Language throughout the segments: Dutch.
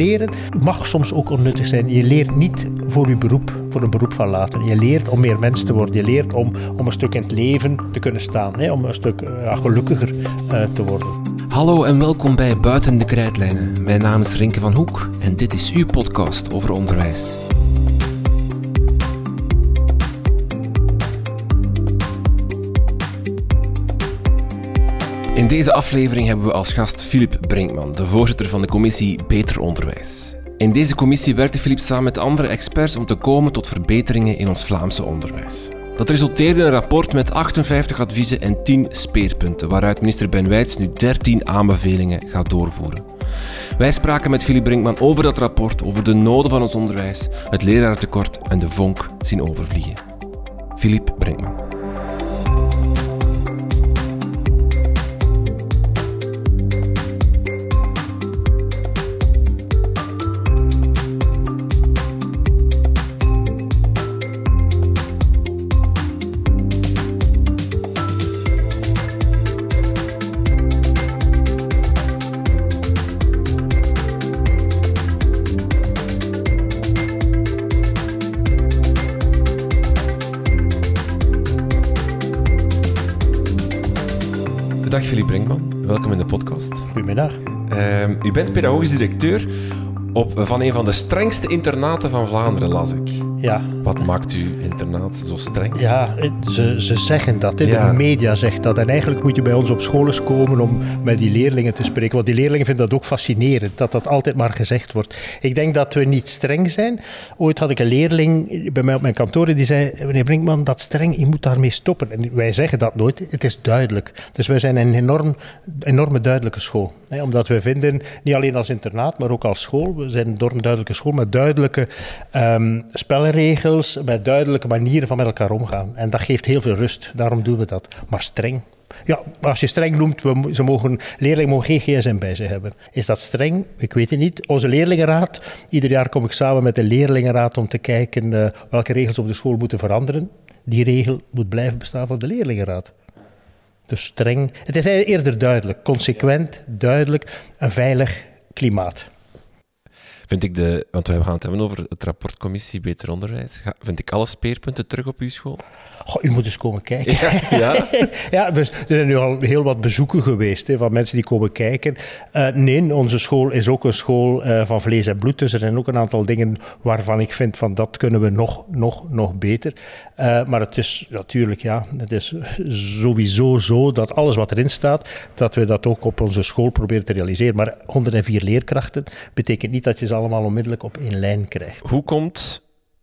leren mag soms ook onnuttig zijn. Je leert niet voor je beroep, voor een beroep van later. Je leert om meer mens te worden. Je leert om, om een stuk in het leven te kunnen staan. Hè? Om een stuk ja, gelukkiger uh, te worden. Hallo en welkom bij Buiten de Krijtlijnen. Mijn naam is Rinke van Hoek en dit is uw podcast over onderwijs. In deze aflevering hebben we als gast Filip Brinkman, de voorzitter van de commissie Beter Onderwijs. In deze commissie werkte Filip samen met andere experts om te komen tot verbeteringen in ons Vlaamse onderwijs. Dat resulteerde in een rapport met 58 adviezen en 10 speerpunten, waaruit minister Ben Wijts nu 13 aanbevelingen gaat doorvoeren. Wij spraken met Filip Brinkman over dat rapport, over de noden van ons onderwijs, het lerarentekort en de vonk zien overvliegen. Filip Brinkman. Dag Filip Brinkman, welkom in de podcast. Goedemiddag. Uh, u bent pedagogisch directeur op, van een van de strengste internaten van Vlaanderen, las ik. Ja. Wat maakt uw internaat zo streng? Ja, ze, ze zeggen dat. De media zegt dat. En eigenlijk moet je bij ons op school eens komen om met die leerlingen te spreken. Want die leerlingen vinden dat ook fascinerend, dat dat altijd maar gezegd wordt. Ik denk dat we niet streng zijn. Ooit had ik een leerling bij mij op mijn kantoor die zei... Meneer Brinkman, dat streng, je moet daarmee stoppen. En wij zeggen dat nooit. Het is duidelijk. Dus wij zijn een enorm, enorme duidelijke school. Hè. Omdat we vinden, niet alleen als internaat, maar ook als school... We zijn een enorm duidelijke school met duidelijke um, spelregels, met duidelijke manieren van met elkaar omgaan. En dat geeft heel veel rust. Daarom doen we dat. Maar streng. Ja, als je streng noemt, we, ze mogen, leerlingen mogen geen gsm bij zich hebben. Is dat streng? Ik weet het niet. Onze leerlingenraad, ieder jaar kom ik samen met de leerlingenraad om te kijken uh, welke regels op de school moeten veranderen. Die regel moet blijven bestaan voor de leerlingenraad. Dus streng. Het is eerder duidelijk, consequent, duidelijk, een veilig klimaat vind ik de, want we gaan het hebben over het rapport Commissie Beter Onderwijs. Vind ik alle speerpunten terug op uw school? Goh, u moet eens komen kijken. Ja, ja? ja dus er zijn nu al heel wat bezoeken geweest hè, van mensen die komen kijken. Uh, nee, onze school is ook een school uh, van vlees en bloed. Dus er zijn ook een aantal dingen waarvan ik vind van dat kunnen we nog, nog, nog beter. Uh, maar het is natuurlijk, ja, het is sowieso zo dat alles wat erin staat, dat we dat ook op onze school proberen te realiseren. Maar 104 leerkrachten betekent niet dat je ze allemaal onmiddellijk op één lijn krijgt. Hoe komt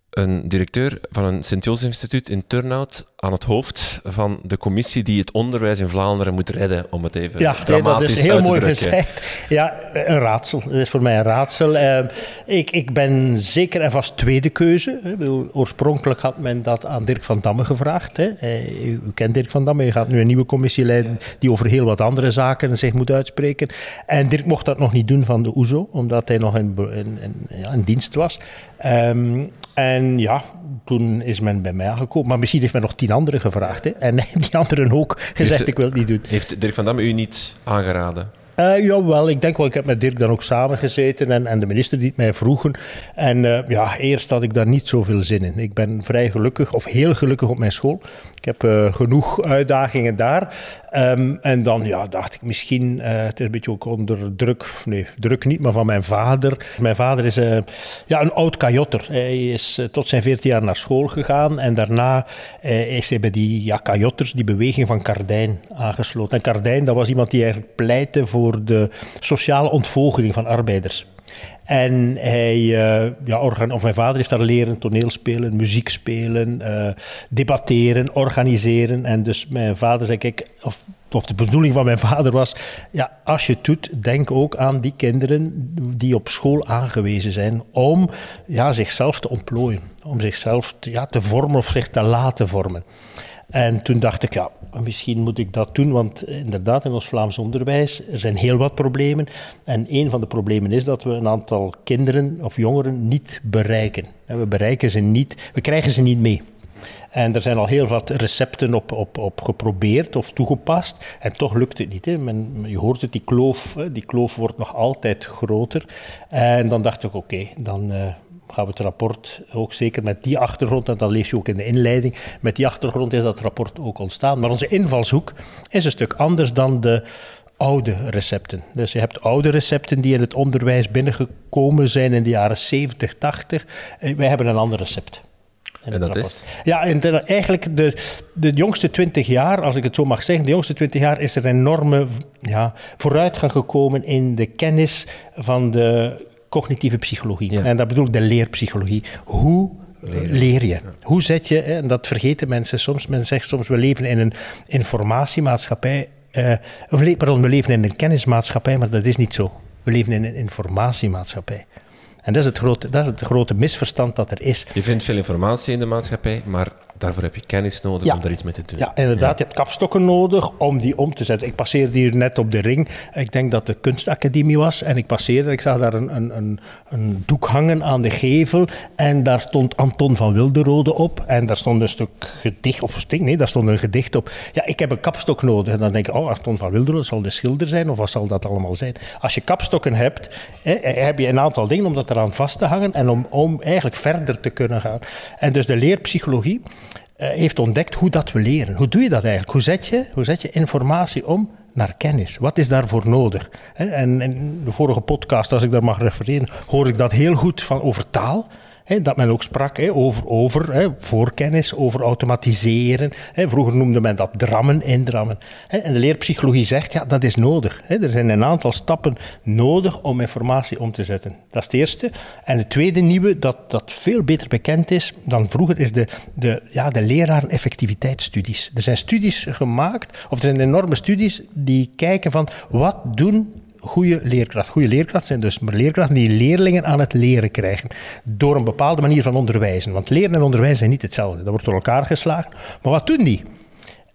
een directeur van een Sint-Jozef Instituut in Turnhout aan het hoofd van de commissie die het onderwijs in Vlaanderen moet redden, om het even ja, dramatisch dat is heel mooi gezegd. Ja, een raadsel. Dat is voor mij een raadsel. Uh, ik, ik ben zeker en vast tweede keuze. Bedoel, oorspronkelijk had men dat aan Dirk van Damme gevraagd. Hè. Uh, u, u, kent Dirk van Damme, je gaat nu een nieuwe commissie leiden die over heel wat andere zaken zich moet uitspreken. En Dirk mocht dat nog niet doen van de OESO, omdat hij nog in, in, in, ja, in dienst was. Um, en ja, toen is men bij mij aangekomen. Maar misschien heeft men nog tien anderen gevraagd. Hè? En die anderen ook gezegd, ik wil het niet doen. Heeft Dirk van Damme u niet aangeraden? Uh, jawel, ik denk wel. Ik heb met Dirk dan ook samen gezeten en, en de minister die het mij vroegen. En uh, ja, eerst had ik daar niet zoveel zin in. Ik ben vrij gelukkig, of heel gelukkig op mijn school. Ik heb uh, genoeg uitdagingen daar. Um, en dan ja, dacht ik misschien, het is een beetje ook onder druk, nee, druk niet, maar van mijn vader. Mijn vader is ja, een oud kajotter. Hij is tot zijn 14 jaar naar school gegaan en daarna is hij bij die ja, kajotters, die beweging van Cardijn, aangesloten. En Cardijn, dat was iemand die eigenlijk pleitte voor de sociale ontvolging van arbeiders. En hij, uh, ja, of mijn vader heeft daar leren toneelspelen, muziek spelen, uh, debatteren, organiseren. En dus mijn vader zei, kijk, of, of de bedoeling van mijn vader was, ja, als je het doet, denk ook aan die kinderen die op school aangewezen zijn om ja, zichzelf te ontplooien, om zichzelf ja, te vormen of zich te laten vormen. En toen dacht ik, ja, misschien moet ik dat doen, want inderdaad, in ons Vlaams onderwijs er zijn heel wat problemen. En een van de problemen is dat we een aantal kinderen of jongeren niet bereiken. We bereiken ze niet, we krijgen ze niet mee. En er zijn al heel wat recepten op, op, op geprobeerd of toegepast. En toch lukt het niet. Hè. Men, je hoort het, die kloof, die kloof wordt nog altijd groter. En dan dacht ik, oké, dan uh, gaan we het rapport ook zeker met die achtergrond, en dat lees je ook in de inleiding, met die achtergrond is dat rapport ook ontstaan. Maar onze invalshoek is een stuk anders dan de oude recepten. Dus je hebt oude recepten die in het onderwijs binnengekomen zijn in de jaren 70, 80. Wij hebben een ander recept. En dat is? Ja, eigenlijk de, de jongste twintig jaar, als ik het zo mag zeggen, de jongste twintig jaar is er een enorme ja, vooruitgang gekomen in de kennis van de cognitieve psychologie. En dat bedoel ik de leerpsychologie. Hoe leer je? Hoe zet je, en dat vergeten mensen soms, men zegt soms we leven in een informatiemaatschappij, uh, pardon, we leven in een kennismaatschappij, maar dat is niet zo. We leven in een informatiemaatschappij. En dat is, het grote, dat is het grote misverstand dat er is. Je vindt veel informatie in de maatschappij, maar daarvoor heb je kennis nodig om daar iets mee te doen. Ja, inderdaad. Je hebt kapstokken nodig om die om te zetten. Ik passeerde hier net op de ring. Ik denk dat de kunstacademie was. En ik passeerde, ik zag daar een, een, een, een doek hangen aan de gevel. En daar stond Anton van Wilderode op. En daar stond een stuk gedicht, of sting, nee, daar stond een gedicht op. Ja, ik heb een kapstok nodig. En dan denk ik, oh, Anton van Wilderode zal de schilder zijn, of wat zal dat allemaal zijn? Als je kapstokken hebt, heb je een aantal dingen om dat eraan vast te hangen en om, om eigenlijk verder te kunnen gaan. En dus de leerpsychologie heeft ontdekt hoe dat we leren. Hoe doe je dat eigenlijk? Hoe zet je, hoe zet je informatie om naar kennis? Wat is daarvoor nodig? En in de vorige podcast, als ik daar mag refereren, hoor ik dat heel goed van over taal dat men ook sprak over, over voorkennis, over automatiseren. vroeger noemde men dat drammen, indrammen. en de leerpsychologie zegt, ja, dat is nodig. er zijn een aantal stappen nodig om informatie om te zetten. Dat is het eerste. En het tweede nieuwe, dat, dat veel beter bekend is dan vroeger, is de, de, ja, de leraren-effectiviteitsstudies. Er zijn studies gemaakt, of er zijn enorme studies die kijken van wat doen goede leerkracht. Goede leerkrachten zijn dus leerkrachten die leerlingen aan het leren krijgen. Door een bepaalde manier van onderwijzen. Want leren en onderwijzen zijn niet hetzelfde. Dat wordt door elkaar geslagen. Maar wat doen die?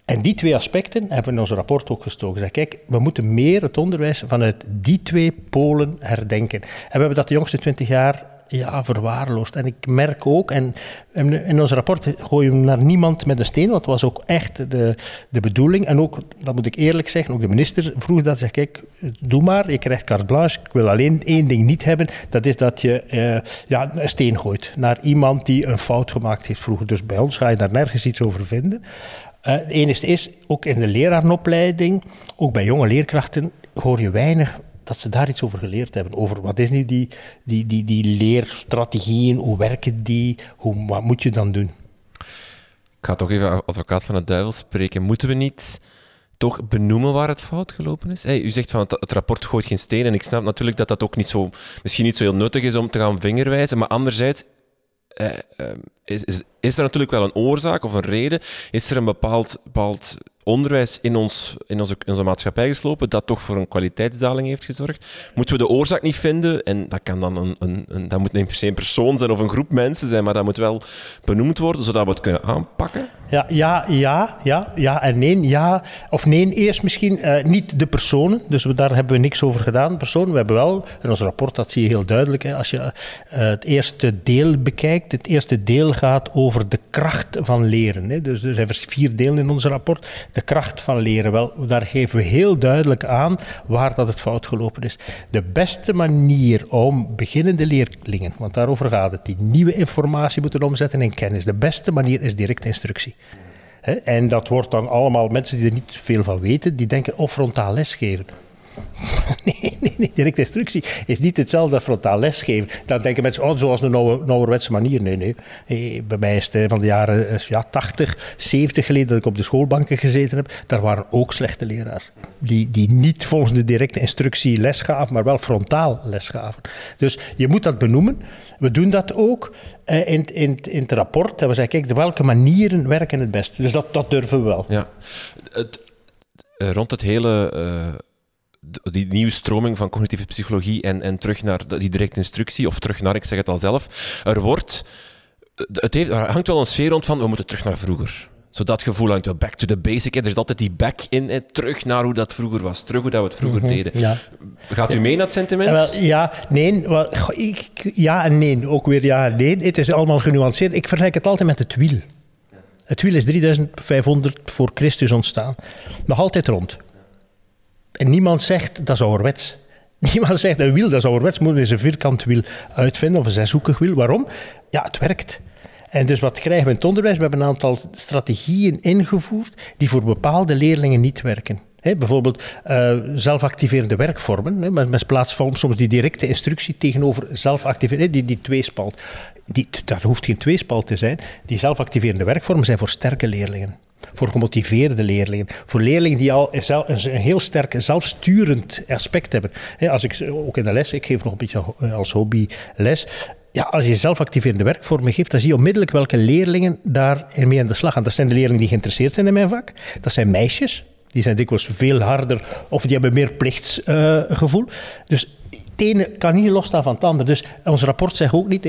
En die twee aspecten hebben we in ons rapport ook gestoken. Zeg, kijk, we moeten meer het onderwijs vanuit die twee polen herdenken. En we hebben dat de jongste twintig jaar ja, verwaarloosd. En ik merk ook, en in ons rapport gooien we naar niemand met een steen, want dat was ook echt de, de bedoeling. En ook, dat moet ik eerlijk zeggen, ook de minister vroeg dat, zeg kijk, doe maar, je krijgt carte blanche. Ik wil alleen één ding niet hebben, dat is dat je uh, ja, een steen gooit naar iemand die een fout gemaakt heeft vroeger. Dus bij ons ga je daar nergens iets over vinden. Uh, het enige is, ook in de lerarenopleiding, ook bij jonge leerkrachten, hoor je weinig dat ze daar iets over geleerd hebben. Over wat is nu die, die, die, die leerstrategieën, hoe werken die, hoe, wat moet je dan doen? Ik ga toch even advocaat van de duivel spreken. Moeten we niet toch benoemen waar het fout gelopen is? U zegt van het, het, rapport gooit geen steen en ik snap natuurlijk dat dat ook niet zo, misschien niet zo heel nuttig is om te gaan vingerwijzen, maar anderzijds eh, eh, is, is, is er natuurlijk wel een oorzaak of een reden? Is er een bepaald, bepaald onderwijs in, ons, in, onze, in onze maatschappij geslopen dat toch voor een kwaliteitsdaling heeft gezorgd. Moeten we de oorzaak niet vinden, en dat kan dan een, een, een, dat moet niet per se een persoon zijn of een groep mensen zijn, maar dat moet wel benoemd worden, zodat we het kunnen aanpakken? Ja, ja, ja, ja, ja en nee. Ja. Of nee, eerst misschien uh, niet de personen, dus daar hebben we niks over gedaan. Personen, we hebben wel, in ons rapport, dat zie je heel duidelijk, hè, als je uh, het eerste deel bekijkt, het eerste deel gaat over de kracht van leren. Hè. Dus er zijn vier delen in ons rapport de kracht van leren. Wel, daar geven we heel duidelijk aan waar dat het fout gelopen is. De beste manier om beginnende leerlingen, want daarover gaat het, die nieuwe informatie moeten omzetten in kennis. De beste manier is directe instructie. En dat wordt dan allemaal mensen die er niet veel van weten, die denken, of frontaal lesgeven. Nee, nee, nee, directe instructie is niet hetzelfde als frontaal lesgeven. Dan denken mensen, oh, zoals een ouderwetse manier. Nee, nee. Bij mij is het van de jaren eh, ja, 80, 70 geleden dat ik op de schoolbanken gezeten heb. Daar waren ook slechte leraars. Die, die niet volgens de directe instructie les gaven, maar wel frontaal les gaven. Dus je moet dat benoemen. We doen dat ook uh, in, in, in het rapport. En we zeggen, kijk, welke manieren werken het best. Dus dat, dat durven we wel. Ja. Het, rond het hele... die nieuwe stroming van cognitieve psychologie en, en terug naar die directe instructie, of terug naar, ik zeg het al zelf, er wordt, het heeft, er hangt wel een sfeer rond van, we moeten terug naar vroeger. Zo dat gevoel hangt wel back to the basic. Er is altijd die back in, terug naar hoe dat vroeger was, terug hoe dat we het vroeger mhm, deden. Ja. Gaat u mee naar het sentiment? Wel, ja, nee, wel, ik, ja en nee. Ook weer ja en nee. Het is allemaal genuanceerd. Ik vergelijk het altijd met het wiel. Het wiel is 3500 voor Christus ontstaan. Nog altijd rond. En niemand zegt dat is ouderwets. Niemand zegt een wiel dat is ouderwets. Moet eens een vierkant wiel uitvinden of een zeshoekig wiel. Waarom? Ja, het werkt. En dus wat krijgen we in het onderwijs? We hebben een aantal strategieën ingevoerd die voor bepaalde leerlingen niet werken. bijvoorbeeld uh, zelfactiverende werkvormen, met plaats van soms die directe instructie tegenover zelfactiverende, die, die tweespalt. Die, daar hoeft geen tweespalt te zijn. Die zelfactiverende werkvormen zijn voor sterke leerlingen voor gemotiveerde leerlingen. Voor leerlingen die al een heel sterk zelfsturend aspect hebben. Als ik, ook in de les, ik geef nog een beetje als hobby les. Ja, als je zelfactiverende werkvormen geeft, dan zie je onmiddellijk welke leerlingen daar mee aan de slag gaan. Dat zijn de leerlingen die geïnteresseerd zijn in mijn vak. Dat zijn meisjes. Die zijn dikwijls veel harder of die hebben meer plichtsgevoel. Dus het ene kan niet losstaan van het andere. Dus ons rapport zegt ook niet,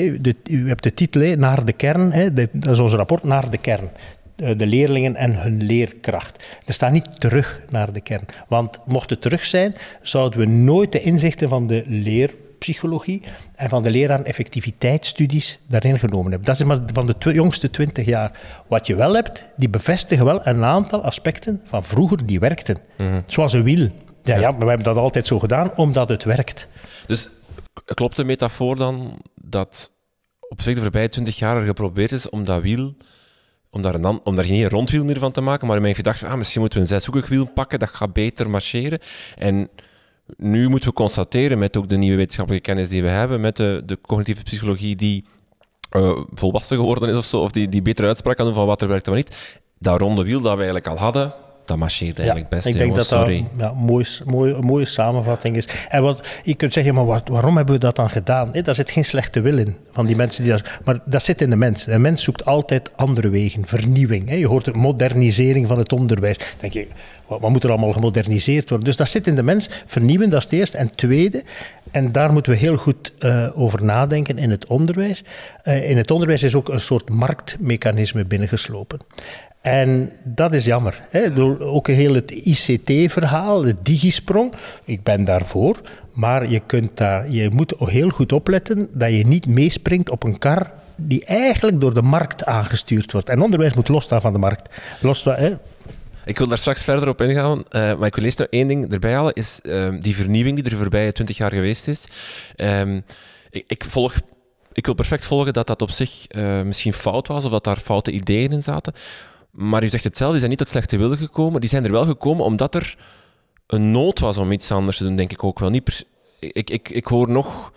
u hebt de titel naar de kern, dat is ons rapport naar de kern. Eh, de leerlingen en hun leerkracht. Er staat niet terug naar de kern. Want mocht het terug zijn, zouden we nooit de inzichten van de leerpsychologie en van de leraar effectiviteitsstudies daarin genomen hebben. Dat is maar van de jongste twintig jaar. Wat je wel hebt, die bevestigen wel een aantal aspecten van vroeger die werkten. Mhm. Zoals een wiel. Ja, ja, maar we hebben dat altijd zo gedaan, omdat het werkt. Dus klopt de metafoor dan dat op zich de voorbije twintig jaar er geprobeerd is om dat wiel om daar, een, om daar geen rondwiel meer van te maken, maar in mijn gedachte, ah, misschien moeten we een zeshoekig wiel pakken, dat gaat beter marcheren. En nu moeten we constateren, met ook de nieuwe wetenschappelijke kennis die we hebben, met de, de cognitieve psychologie die uh, volwassen geworden is of zo, of die, die betere uitspraak kan doen van wat er werkt en wat niet, dat ronde wiel dat we eigenlijk al hadden, dat marcheert eigenlijk best. Ik denk dat dat ja, mooi, mooi, een mooie samenvatting is. En wat, je kunt zeggen, maar wat, waarom hebben we dat dan gedaan? Daar zit geen slechte wil in van die mensen. Die dat, maar dat zit in de mens. Een mens zoekt altijd andere wegen, vernieuwing. Hè. Je hoort de modernisering van het onderwijs. Dan denk je, wat, wat moet er allemaal gemoderniseerd worden? Dus dat zit in de mens. Vernieuwen, dat is het eerste. En het tweede, en daar moeten we heel goed uh, over nadenken in het onderwijs. Uh, in het onderwijs is ook een soort marktmechanisme binnengeslopen. En dat is jammer. Hè. Ook heel het ICT-verhaal, de digisprong. Ik ben daarvoor. Maar je, kunt daar, je moet heel goed opletten dat je niet meespringt op een kar die eigenlijk door de markt aangestuurd wordt. En onderwijs moet losstaan van de markt. Losstaan, hè. Ik wil daar straks verder op ingaan, uh, maar ik wil eerst nog één ding erbij halen, is uh, die vernieuwing die er voorbij twintig jaar geweest is. Uh, ik, ik, volg ik wil perfect volgen dat dat op zich uh, misschien fout was of dat daar foute ideeën in zaten. Maar u zegt het zelf, die zijn niet tot slechte wil gekomen. Die zijn er wel gekomen omdat er een nood was om iets anders te doen, denk ik ook wel. Niet ik, ik, ik hoor nog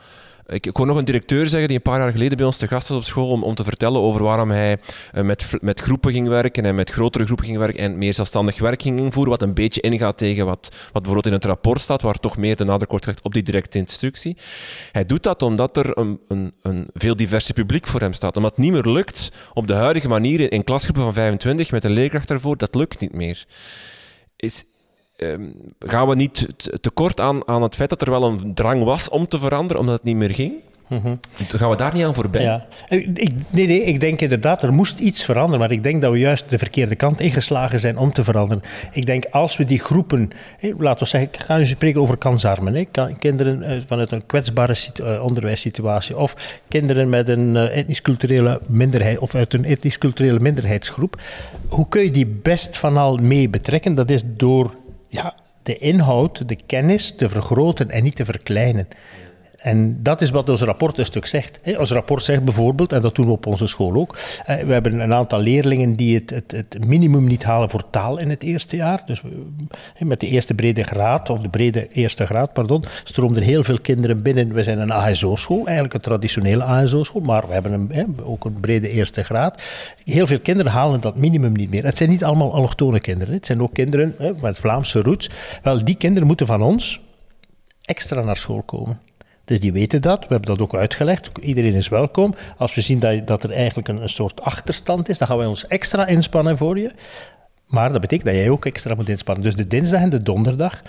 ik, ik nog een directeur zeggen die een paar jaar geleden bij ons te gast was op school om, om te vertellen over waarom hij eh, met, met groepen ging werken en met grotere groepen ging werken en meer zelfstandig werk ging invoeren, wat een beetje ingaat tegen wat, wat bijvoorbeeld in het rapport staat, waar toch meer de nadruk wordt op die directe instructie. Hij doet dat omdat er een, een, een veel diverse publiek voor hem staat. Omdat het niet meer lukt op de huidige manier in klasgroepen van 25 met een leerkracht daarvoor, dat lukt niet meer. Is, Ehm, gaan we niet tekort aan, aan het feit dat er wel een drang was om te veranderen, omdat het niet meer ging? Mm Gaan we daar niet aan voorbij? Ja. Ik, nee, nee, ik denk inderdaad, er moest iets veranderen. Maar ik denk dat we juist de verkeerde kant ingeslagen zijn om te veranderen. Ik denk als we die groepen, laten we zeggen, ik ga nu spreken over kansarmen. kinderen eh, vanuit een kwetsbare onderwijssituatie. Of kinderen met een etnisch-culturele minderheid. Of uit een etnisch-culturele minderheidsgroep. Hoe kun je die best van al mee betrekken? Dat is door ja, de inhoud, de kennis te vergroten en niet te verkleinen. En dat is wat ons rapport een stuk zegt. Ons rapport zegt bijvoorbeeld, en dat doen we op onze school ook, we hebben een aantal leerlingen die het, het, het minimum niet halen voor taal in het eerste jaar. Dus met de eerste brede graad, of de brede eerste graad, pardon, stroomden heel veel kinderen binnen. We zijn een ASO-school, eigenlijk een traditionele ASO-school, maar we hebben een, ook een brede eerste graad. Heel veel kinderen halen dat minimum niet meer. Het zijn niet allemaal allochtone kinderen, het zijn ook kinderen met Vlaamse roots. Wel, die kinderen moeten van ons extra naar school komen. Dus die weten dat. We hebben dat ook uitgelegd. Iedereen is welkom. Als we zien dat, er eigenlijk een, een soort achterstand is, dan gaan wij ons extra inspannen voor je. Maar dat betekent dat jij ook extra moet inspannen. Dus de dinsdag en de donderdag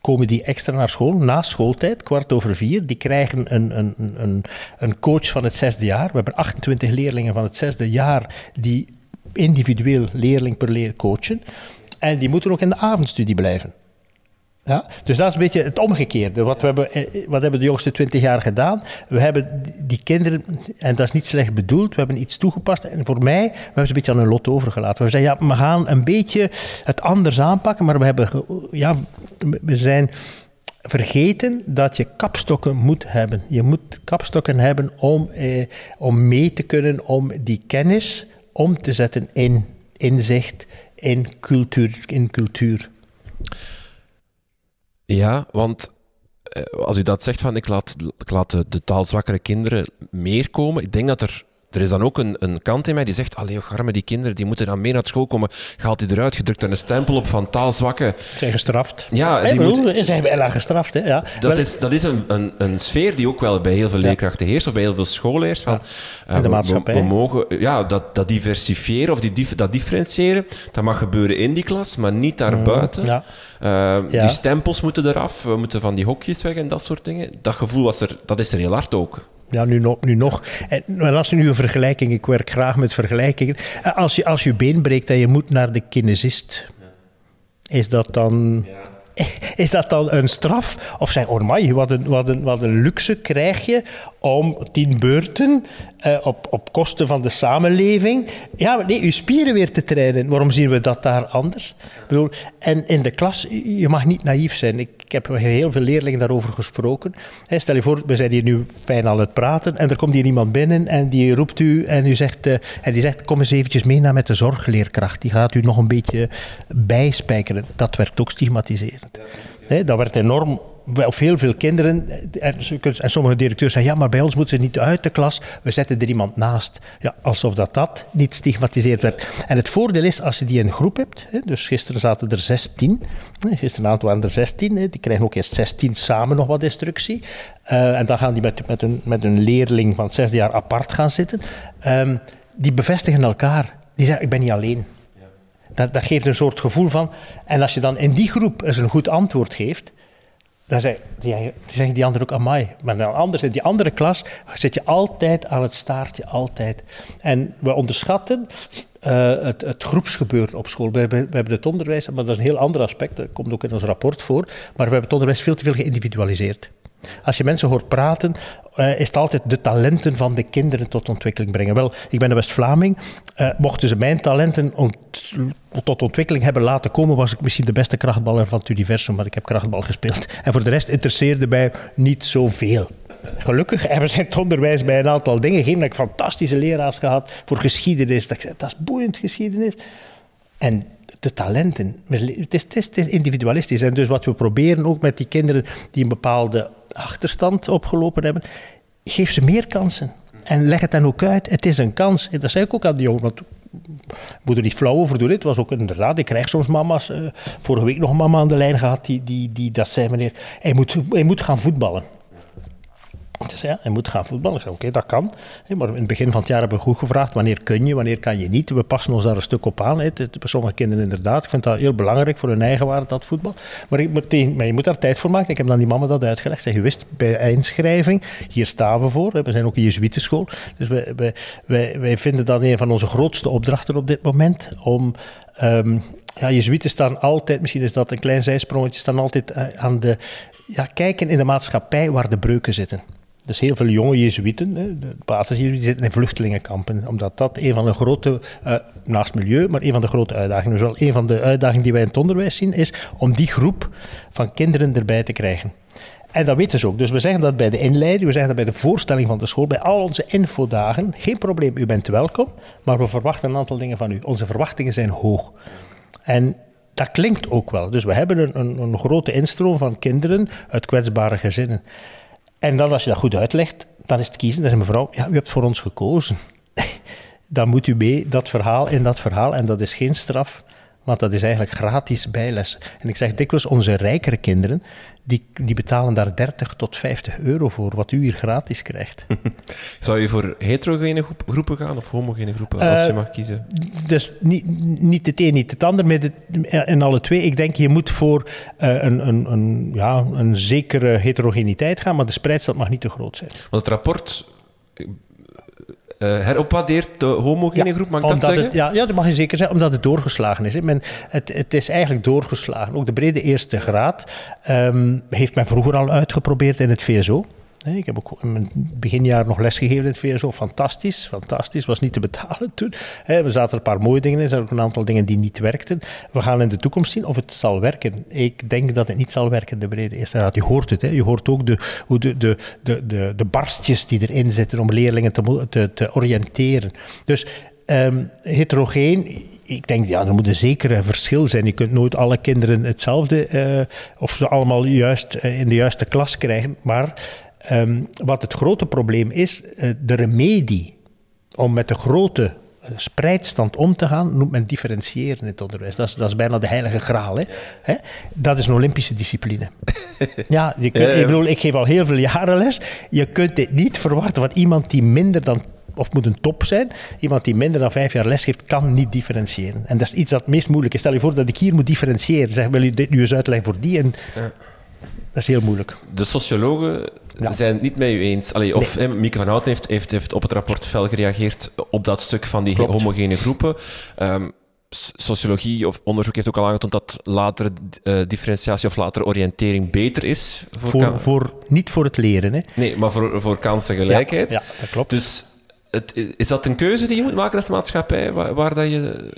komen die extra naar school, na schooltijd, kwart over vier. Die krijgen een, een, een, een coach van het zesde jaar. We hebben 28 leerlingen van het zesde jaar die individueel leerling per leer coachen. En die moeten ook in de avondstudie blijven. Ja, dus dat is een beetje het omgekeerde. Wat, we hebben, eh, wat hebben de jongste twintig jaar gedaan? We hebben die kinderen, en dat is niet slecht bedoeld, we hebben iets toegepast. En voor mij, we hebben ze een beetje aan hun lot overgelaten. We zeggen, ja, we gaan een beetje het anders aanpakken, maar we hebben, ja, we zijn vergeten dat je kapstokken moet hebben. Je moet kapstokken hebben om, eh, om mee te kunnen, om die kennis om te zetten in inzicht, in cultuur. In cultuur. Ja, want eh, als u dat zegt van ik laat, ik laat de, de taalzwakkere kinderen meer komen, ik denk dat er er is dan ook een, een kant in mij die zegt, allee, garme, die kinderen die moeten dan mee naar school komen. Gaat die eruit, gedrukt er een stempel op van taalzwakke. Zijn gestraft. Ja, die hey, moeten... zijn bijna gestraft. Hè? Ja. Dat, is, dat is een, een, een sfeer die ook wel bij heel veel leerkrachten heerst, of bij heel veel schoolleers. Van, ja. de maatschappij. We, mogen ja, dat, dat diversifiëren of die, dat differentiëren, dat mag gebeuren in die klas, maar niet daarbuiten. Mm, ja. Uh, die stempels moeten eraf, we moeten van die hokjes weg en dat soort dingen. Dat gevoel was er, dat is er heel hard ook. Ja, nu nog. Nu nog. En als je nu een vergelijking, ik werk graag met vergelijkingen. Eh, als je, als je been breekt en je moet naar de kinesist, is dat dan... Is dat dan een straf? Of zeg, oh my, wat een, wat, een, wat een luxe krijg je om tien beurten uh, op, op kosten van de samenleving. Ja, nee, uw spieren weer te trainen. Waarom zien we dat daar anders? Ik bedoel, en in de klas, je mag niet naïef zijn. Ik, ik heb heel veel leerlingen daarover gesproken. stel je voor, we zijn hier nu fijn aan het praten en er komt hier iemand binnen en die roept u en, u zegt, uh, en die zegt kom eens eventjes mee naar met de zorgleerkracht. Die gaat u nog een beetje bijspijkeren. Dat werkt ook stigmatiserend. dat werd enorm of heel veel kinderen, en sommige directeurs zeggen, ja, maar bij ons moeten ze niet uit de klas, we zetten er iemand naast. Ja, alsof dat, dat niet stigmatiseerd werd. En het voordeel is, als je die in een groep hebt, dus gisteren zaten er 16, gisteravond waren er 16, die krijgen ook eerst 16 samen nog wat instructie. Uh, en dan gaan die met, met, een, met een leerling van zesde jaar apart gaan zitten. Um, die bevestigen elkaar. Die zeggen, ik ben niet alleen. Dat, dat geeft een soort gevoel van. En als je dan in die groep eens een goed antwoord geeft, dan zeg, die, zeggen die anderen ook amai. Maar dan anders, in die andere klas zit je altijd aan het staartje, altijd. En we onderschatten uh, het, het groepsgebeuren op school. We hebben, we hebben het onderwijs, maar dat is een heel ander aspect, dat komt ook in ons rapport voor, maar we hebben het onderwijs veel te veel geïndividualiseerd. Als je mensen hoort praten, uh, is het altijd de talenten van de kinderen tot ontwikkeling brengen. Wel, ik ben een West-Vlaming. Uh, mochten ze mijn talenten tot ontwikkeling hebben laten komen, was ik misschien de beste krachtballer van het universum, maar ik heb krachtbal gespeeld. En voor de rest interesseerde mij niet zoveel. Gelukkig hebben ze in het onderwijs bij een aantal dingen. Dat ik fantastische leraars gehad voor geschiedenis. Dat, is boeiend geschiedenis. En de talenten. Het is, het is individualistisch. En dus wat we proberen ook met die kinderen die een bepaalde achterstand opgelopen hebben, geef ze meer kansen. En leg het dan ook uit. Het is een kans. Dat zei ik ook aan de jongen. Want moet er niet flauw over doen. Het was ook inderdaad, ik krijg soms mama's. Uh, vorige week nog een mama aan de lijn gehad die, die, die dat zei: meneer, hij moet, hij moet gaan voetballen. Dus ja, hij moet gaan voetballen. Ik zei, oké, dat kan. Maar in het begin van het jaar hebben we goed gevraagd, wanneer kun je, wanneer kan je niet. We passen ons daar een stuk op aan. Hè. Sommige kinderen inderdaad. Ik vind dat heel belangrijk voor hun eigen waarde, dat voetbal. Maar, ik, je moet daar tijd voor maken. Ik heb dan die mama dat uitgelegd. Zeg, je wist, bij inschrijving, hier staan we voor. We zijn ook een jezuïtenschool. Dus wij, wij vinden dat een van onze grootste opdrachten op dit moment. Om... Um, ja, Jezuïeten staan altijd, misschien is dat een klein zijsprongetje, staan altijd eh, aan de, ja, kijken in de maatschappij waar de breuken zitten. Dus heel veel jonge Jezuïeten, de basisjezuïeten, zitten in vluchtelingenkampen. Omdat dat een van de grote, uh, naast milieu, maar een van de grote uitdagingen. Dus wel een van de uitdagingen die wij in het onderwijs zien, is om die groep van kinderen erbij te krijgen. En dat weten ze ook. Dus we zeggen dat bij de inleiding, we zeggen dat bij de voorstelling van de school, bij al onze infodagen. Geen probleem, u bent welkom, maar we verwachten een aantal dingen van u. Onze verwachtingen zijn hoog. En dat klinkt ook wel. Dus we hebben een, een, een grote instroom van kinderen uit kwetsbare gezinnen. En dan als je dat goed uitlegt, dan is het kiezen. Dan is mevrouw, ja, u hebt voor ons gekozen. dan moet u mee dat verhaal in dat verhaal. En dat is geen straf, want dat is eigenlijk gratis bijles. En ik zeg dikwijls, onze rijkere kinderen, die, die betalen daar 30 tot 50 euro voor, wat u hier gratis krijgt. Zou je voor heterogene groepen gaan of homogene groepen, als je eh, mag kiezen? Dus niet, niet het een, niet het ander, met het, en alle twee. Ik denk, je moet voor uh, een, een, een, ja, een zekere heterogeniteit gaan, maar de spreidstand mag niet te groot zijn. Want het rapport heropwaardeerd, de homogene groep, mag ik dat zeggen? ja, ja, dat mag je zeker zeggen, omdat het doorgeslagen is. Men, het, het is eigenlijk doorgeslagen. Ook de brede eerste graad um, heeft men vroeger al uitgeprobeerd in het VSO. Ik heb ook in mijn beginjaar nog lesgegeven in het VSO. Fantastisch, fantastisch. Was niet te betalen toen. We zaten een paar mooie dingen in. Er zijn ook een aantal dingen die niet werkten. We gaan in de toekomst zien of het zal werken. Ik denk dat het niet zal werken, de brede eerste raad. Je hoort het. Je hoort ook de, hoe de, de, de, de, de barstjes die erin zitten om leerlingen te, te, te oriënteren. Dus um, heterogeen, ik denk, ja, er moet een zekere verschil zijn. Je kunt nooit alle kinderen hetzelfde, uh, of ze allemaal juist uh, in de juiste klas krijgen. Maar Um, wat het grote probleem is, uh, de remedie om met de grote uh, spreidstand om te gaan, noemt men differentiëren in het onderwijs. Dat is, dat is bijna de heilige graal. Hè? Hè? Dat is een Olympische discipline. ja, je kunt, ik bedoel, ik geef al heel veel jaren les. Je kunt dit niet verwachten van iemand die minder dan of moet een top zijn. Iemand die minder dan vijf jaar les geeft, kan niet differentiëren. En dat is iets dat het meest moeilijk is. Stel je voor dat ik hier moet differentiëren. Zeg, wil je dit nu eens uitleggen voor die? En ja. Dat is heel moeilijk. De sociologen zijn het niet met u eens. Allee, of nee. Mieke van Houten heeft, heeft, heeft op het rapport fel gereageerd op dat stuk van die Klopt. homogene groepen. Um, sociologie of onderzoek heeft ook al aangetoond dat latere uh, differentiatie of latere oriëntering beter is. Voor, voor, voor niet voor het leren. Hè? Nee, maar voor, voor kansengelijkheid. Ja, ja, dat klopt. Dus het, is dat een keuze die je moet maken als maatschappij? Waar, waar dat je...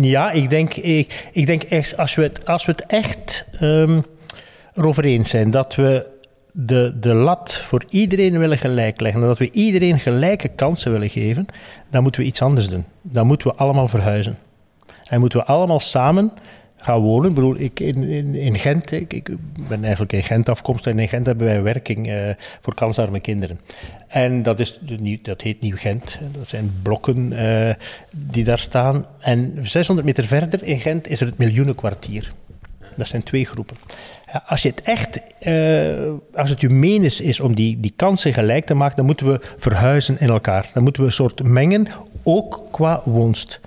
Ja, ik denk, ik, ik denk echt, als we het, als we het echt... Um, erover eens zijn dat we de, de lat voor iedereen willen gelijk leggen, dat we iedereen gelijke kansen willen geven, dan moeten we iets anders doen. Dan moeten we allemaal verhuizen. En moeten we allemaal samen gaan wonen. Ik bedoel, ik in, in, in Gent, ik, ik, ben eigenlijk in Gent afkomstig en in Gent hebben wij werking uh, voor kansarme kinderen. En dat, is, dat heet Nieuw Gent. Dat zijn blokken uh, die daar staan. En 600 meter verder in Gent is er het Miljoenenkwartier. Dat zijn twee groepen. Als je het echt, uh, als het menens is om die, die kansen gelijk te maken, dan moeten we verhuizen in elkaar. Dan moeten we een soort mengen, ook qua woonst.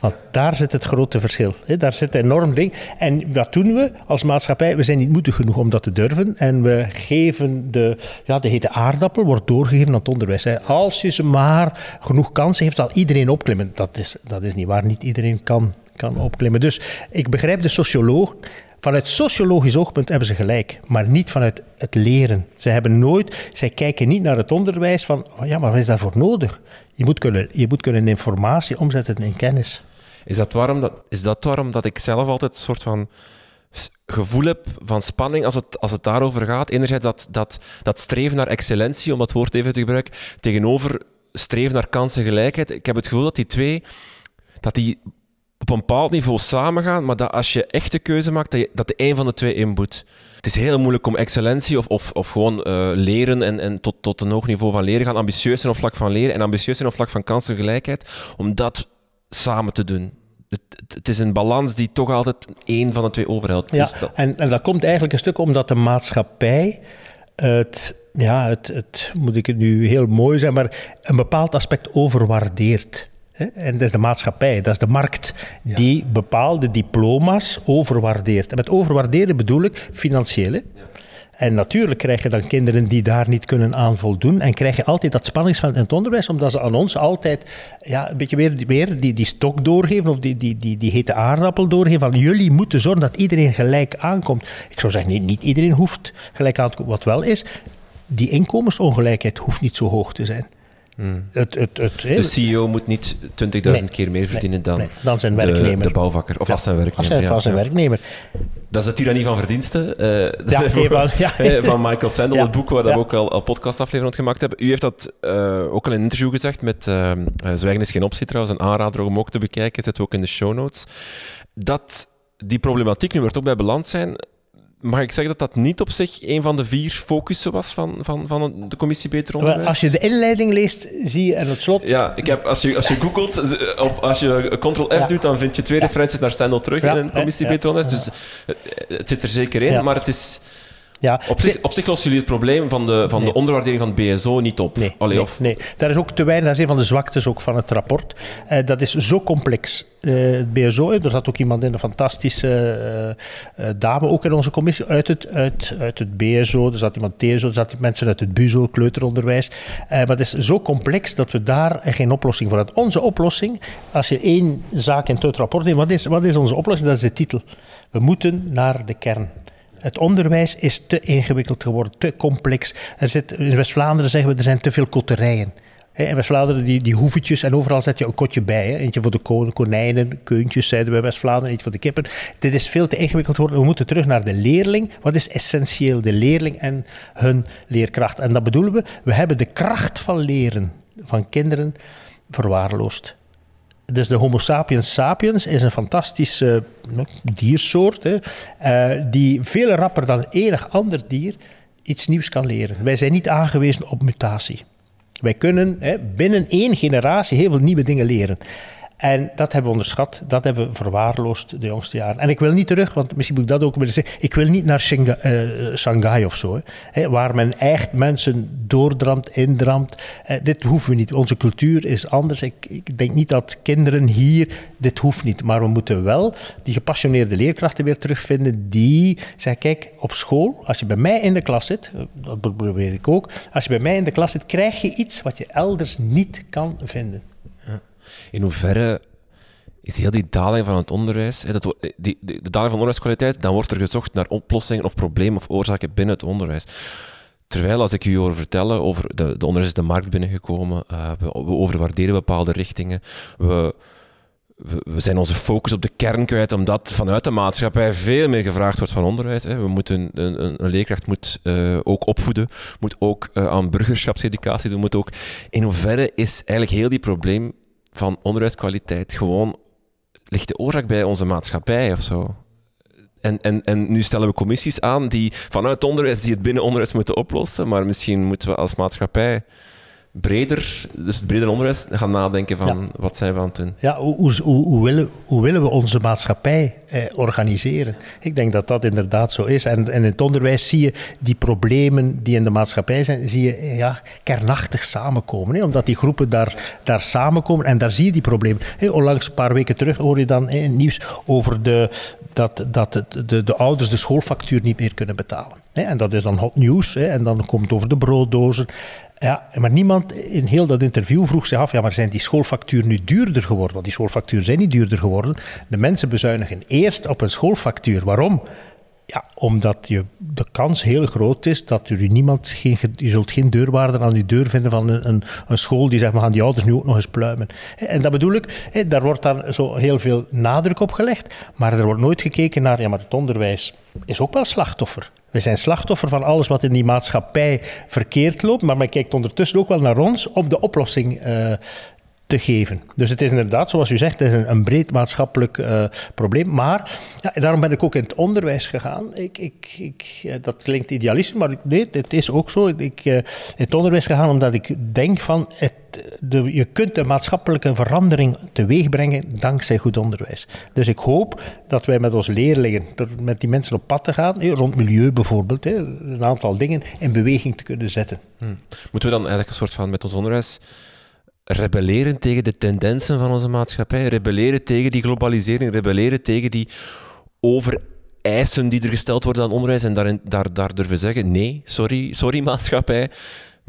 Want daar zit het grote verschil. Daar zit enorm ding. En wat doen we als maatschappij? We zijn niet moedig genoeg om dat te durven. En we geven de, ja, de hete aardappel, wordt doorgegeven aan het onderwijs. Als je ze maar genoeg kansen heeft, zal iedereen opklimmen. Dat is, dat is niet waar. Niet iedereen kan, kan opklimmen. Dus ik begrijp de socioloog. Vanuit sociologisch oogpunt hebben ze gelijk, maar niet vanuit het leren. Ze hebben nooit, zij kijken niet naar het onderwijs van, oh ja, maar wat is daarvoor nodig? Je moet kunnen, je moet kunnen informatie omzetten in kennis. Is dat, waarom dat, is dat waarom dat ik zelf altijd een soort van gevoel heb van spanning als het, als het daarover gaat? Enerzijds dat, dat, dat streven naar excellentie, om dat woord even te gebruiken, tegenover streven naar kansengelijkheid. Ik heb het gevoel dat die twee dat die op een bepaald niveau samengaan, maar dat als je echt de keuze maakt, dat, je, dat de een van de twee inboet. Het is heel moeilijk om excellentie of, of, of gewoon uh, leren en, en tot, tot een hoog niveau van leren gaan, ambitieus zijn op vlak van leren en ambitieus zijn op vlak van kansengelijkheid, om dat samen te doen. Het, het, is een balans die toch altijd één van de twee overhoudt. Ja, en, en dat komt eigenlijk een stuk omdat de maatschappij het, ja, het, het, moet ik het nu heel mooi zeggen, maar een bepaald aspect overwaardeert. En dat is de maatschappij, dat is de markt, die bepaalde diploma's overwaardeert. En met overwaarderen bedoel ik financiële. Ja. En natuurlijk krijg je dan kinderen die daar niet kunnen aan voldoen. En krijg je altijd dat spanningsveld in het onderwijs, omdat ze aan ons altijd ja, een beetje weer, weer die, die stok doorgeven of die, die, die, die hete aardappel doorgeven. Van jullie moeten zorgen dat iedereen gelijk aankomt. Ik zou zeggen, niet, niet iedereen hoeft gelijk aan te komen. Wat wel is, die inkomensongelijkheid hoeft niet zo hoog te zijn. Hmm. Het, het, het, de CEO moet niet 20.000 keer meer verdienen dan, dan zijn werknemer. De, de bouwvakker of ja, als zijn werknemer. Als, als zijn werknemer. Dat is de tirannie van verdiensten uh, ja, van, van, Michael Sandel, het boek waar we ook al, al podcastaflevering gemaakt hebben. U heeft dat uh, ook al in een interview gezegd met uh, Zwijgen is geen optie trouwens, een aanrader om ook te bekijken, zit ook in de show notes. Dat die problematiek nu wordt ook bij beland zijn, mag ik zeggen dat dat niet op zich een van de vier focussen was van, van, van de commissie Beter Onderwijs? Als je de inleiding leest, zie je en het slot... Ja, ik heb, als, je, als je googelt, op, als je Ctrl-F doet, dan vind je twee referenties naar Stendel terug in de commissie Beter Onderwijs. Dus het, zit er zeker in, maar het is... Ja. Op, zich, op zich lossen jullie het probleem van de, van de onderwaardering van het BSO niet op. Nee, nee, of... nee, daar is ook te weinig. Dat is een van de zwaktes ook van het rapport. Uh, dat is zo complex. Uh, het BSO, er zat ook iemand in, een fantastische uh, dame, ook in onze commissie, uit het, uit, uit het BSO. Er zat iemand TSO, er zat mensen uit het BUZO, kleuteronderwijs. maar het is zo complex dat we daar geen oplossing voor hebben. Onze oplossing, als je één zaak in het rapport neemt, wat is, wat is onze oplossing? Dat is de titel. We moeten naar de kern. Het onderwijs is te ingewikkeld geworden, te complex. Er zit, in West-Vlaanderen zeggen we, er zijn te veel kotterijen. In West-Vlaanderen, die, die en overal zet je een kotje bij. Hè. Eentje voor de konijnen, keuntjes, zeiden we bij West-Vlaanderen, eentje voor de kippen. Dit is veel te ingewikkeld geworden. We moeten terug naar de leerling. Wat is essentieel? De leerling en hun leerkracht. En dat bedoelen we, we hebben de kracht van leren van kinderen verwaarloosd. Dus de Homo sapiens sapiens is een fantastische uh, diersoort, hè, uh, die veel rapper dan enig ander dier iets nieuws kan leren. Wij zijn niet aangewezen op mutatie. Wij kunnen hè, binnen één generatie heel veel nieuwe dingen leren. En dat hebben we onderschat, dat hebben we verwaarloosd de jongste jaren. En ik wil niet terug, want misschien moet ik dat ook willen zeggen. Ik wil niet naar uh, Shanghai of zo, hè, waar men echt mensen doordramt, indramt. Uh, dit hoeven we niet. Onze cultuur is anders. Ik, ik, denk niet dat kinderen hier, dit hoeft niet. Maar we moeten wel die gepassioneerde leerkrachten weer terugvinden die zeggen, kijk, op school, als je bij mij in de klas zit, dat probeer ik ook, als je bij mij in de klas zit, krijg je iets wat je elders niet kan vinden. In hoeverre is heel die daling van het onderwijs, dat, die, de daling van onderwijskwaliteit, dan wordt er gezocht naar oplossingen of problemen of oorzaken binnen het onderwijs. Terwijl als ik u hoor vertellen over de, de onderwijs is de markt binnengekomen, uh, we, overwaarderen bepaalde richtingen, we, we, zijn onze focus op de kern kwijt, omdat vanuit de maatschappij veel meer gevraagd wordt van onderwijs. Hè. We moeten, een, een, een leerkracht moet uh, ook opvoeden, moet ook aan burgerschapseducatie doen, moet ook... In hoeverre is eigenlijk heel die probleem van onderwijskwaliteit gewoon ligt de oorzaak bij onze maatschappij of zo. En, en, en nu stellen we commissies aan die vanuit onderwijs die het binnen onderwijs moeten oplossen, maar misschien moeten we als maatschappij breder, dus het breder onderwijs, gaan nadenken van wat zijn we aan het doen. Ja, hoe, hoe, hoe, willen, hoe willen we onze maatschappij eh, organiseren? Ik denk dat dat inderdaad zo is. En, en in het onderwijs zie je die problemen die in de maatschappij zijn, zie je ja, kernachtig samenkomen. Hè? Omdat die groepen daar, daar samenkomen en daar zie je die problemen. Hè? Onlangs, een paar weken terug, hoor je dan hè, nieuws over de, dat, dat de, de, de ouders de schoolfactuur niet meer kunnen betalen. En dat is dan hot news. En dan komt het over de brooddozen. Ja, maar niemand in heel dat interview vroeg zich af, ja, maar zijn die schoolfactuur nu duurder geworden? Want die schoolfactuur zijn niet duurder geworden. De mensen bezuinigen eerst op een schoolfactuur. Waarom? Ja, omdat je, de kans heel groot is dat u niemand, geen, je zult geen deurwaarder aan uw deur vinden van een, een, een, school die zegt, we gaan die ouders nu ook nog eens pluimen. En dat bedoel ik, daar wordt dan zo heel veel nadruk op gelegd, maar er wordt nooit gekeken naar, ja, maar het onderwijs is ook wel slachtoffer. We zijn slachtoffer van alles wat in die maatschappij verkeerd loopt, maar men kijkt ondertussen ook wel naar ons om de oplossing uh, te geven. Dus het is inderdaad, zoals u zegt, het is een, een breed maatschappelijk uh, probleem. Maar ja, daarom ben ik ook in het onderwijs gegaan. Ik, ik, ik, dat klinkt idealistisch, maar nee, het is ook zo. Ik uh, in het onderwijs gegaan omdat ik denk van... Het, de, je kunt een maatschappelijke verandering teweeg brengen dankzij goed onderwijs. Dus ik hoop dat wij met onze leerlingen, met die mensen op pad te gaan, rond milieu bijvoorbeeld, een aantal dingen in beweging te kunnen zetten. Hmm. Moeten we dan eigenlijk een soort van met ons onderwijs rebelleren tegen de tendensen van onze maatschappij, rebelleren tegen die globalisering, rebelleren tegen die overeisen die er gesteld worden aan onderwijs en daarin, daar, daar durven zeggen, nee, sorry, sorry maatschappij,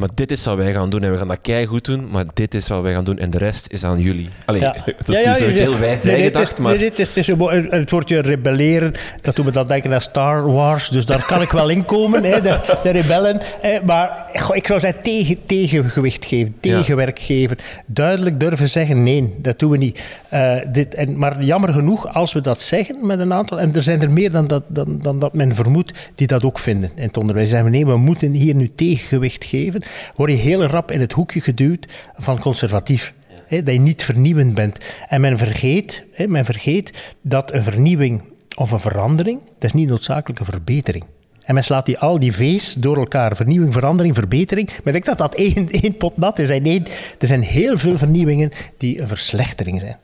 maar dit is wat wij gaan doen en we gaan dat kei goed doen, maar dit is wat wij gaan doen en de rest is aan jullie. Allee, ja. dat is ja, ja, heel wijs nee, gedacht, maar... Nee, dit is, het woordje rebelleren, dat doen we dan denken aan Star Wars, dus daar kan ik wel in komen, hè, de, de rebellen. maar goh, ik zou zeggen tegen, tegengewicht geven, tegenwerk geven. Duidelijk durven zeggen, nee, dat doen we niet. Uh, dit, en, maar jammer genoeg, als we dat zeggen met een aantal, en er zijn er meer dan dat, dan, dan dat men vermoedt, die dat ook vinden in het onderwijs. Zeggen we, nee, we moeten hier nu tegengewicht geven word je heel rap in het hoekje geduwd van conservatief. dat je niet vernieuwend bent. En men vergeet, men vergeet dat een vernieuwing of een verandering, dat is niet noodzakelijk een verbetering. En men slaat die, al die V's door elkaar. Vernieuwing, verandering, verbetering. Men denkt dat dat één, één pot nat is. En er zijn heel veel vernieuwingen die een verslechtering zijn.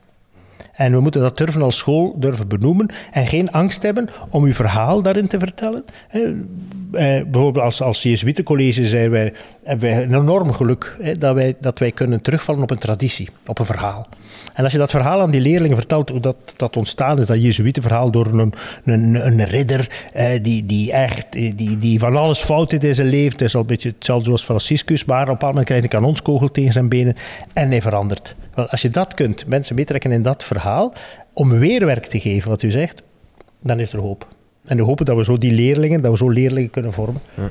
En we moeten dat durven als school durven benoemen en geen angst hebben om uw verhaal daarin te vertellen. Eh, bijvoorbeeld als, als Jesuitencollege zijn wij, hebben wij een enorm geluk dat, wij, dat wij kunnen terugvallen op een traditie, op een verhaal. En als je dat verhaal aan die leerlingen vertelt, hoe dat, dat ontstaan is, dat Jezuïetenverhaal door een, een, een ridder eh, die, die echt die, die van alles fout in zijn leven, het is al een beetje hetzelfde zoals Franciscus, maar op een bepaald moment krijgt hij een kanonskogel tegen zijn benen en hij verandert. Als je dat kunt, mensen meetrekken in dat verhaal, om weerwerk te geven, wat u zegt, dan is er hoop. En we hopen dat we zo die leerlingen, dat we zo leerlingen kunnen vormen. Ja.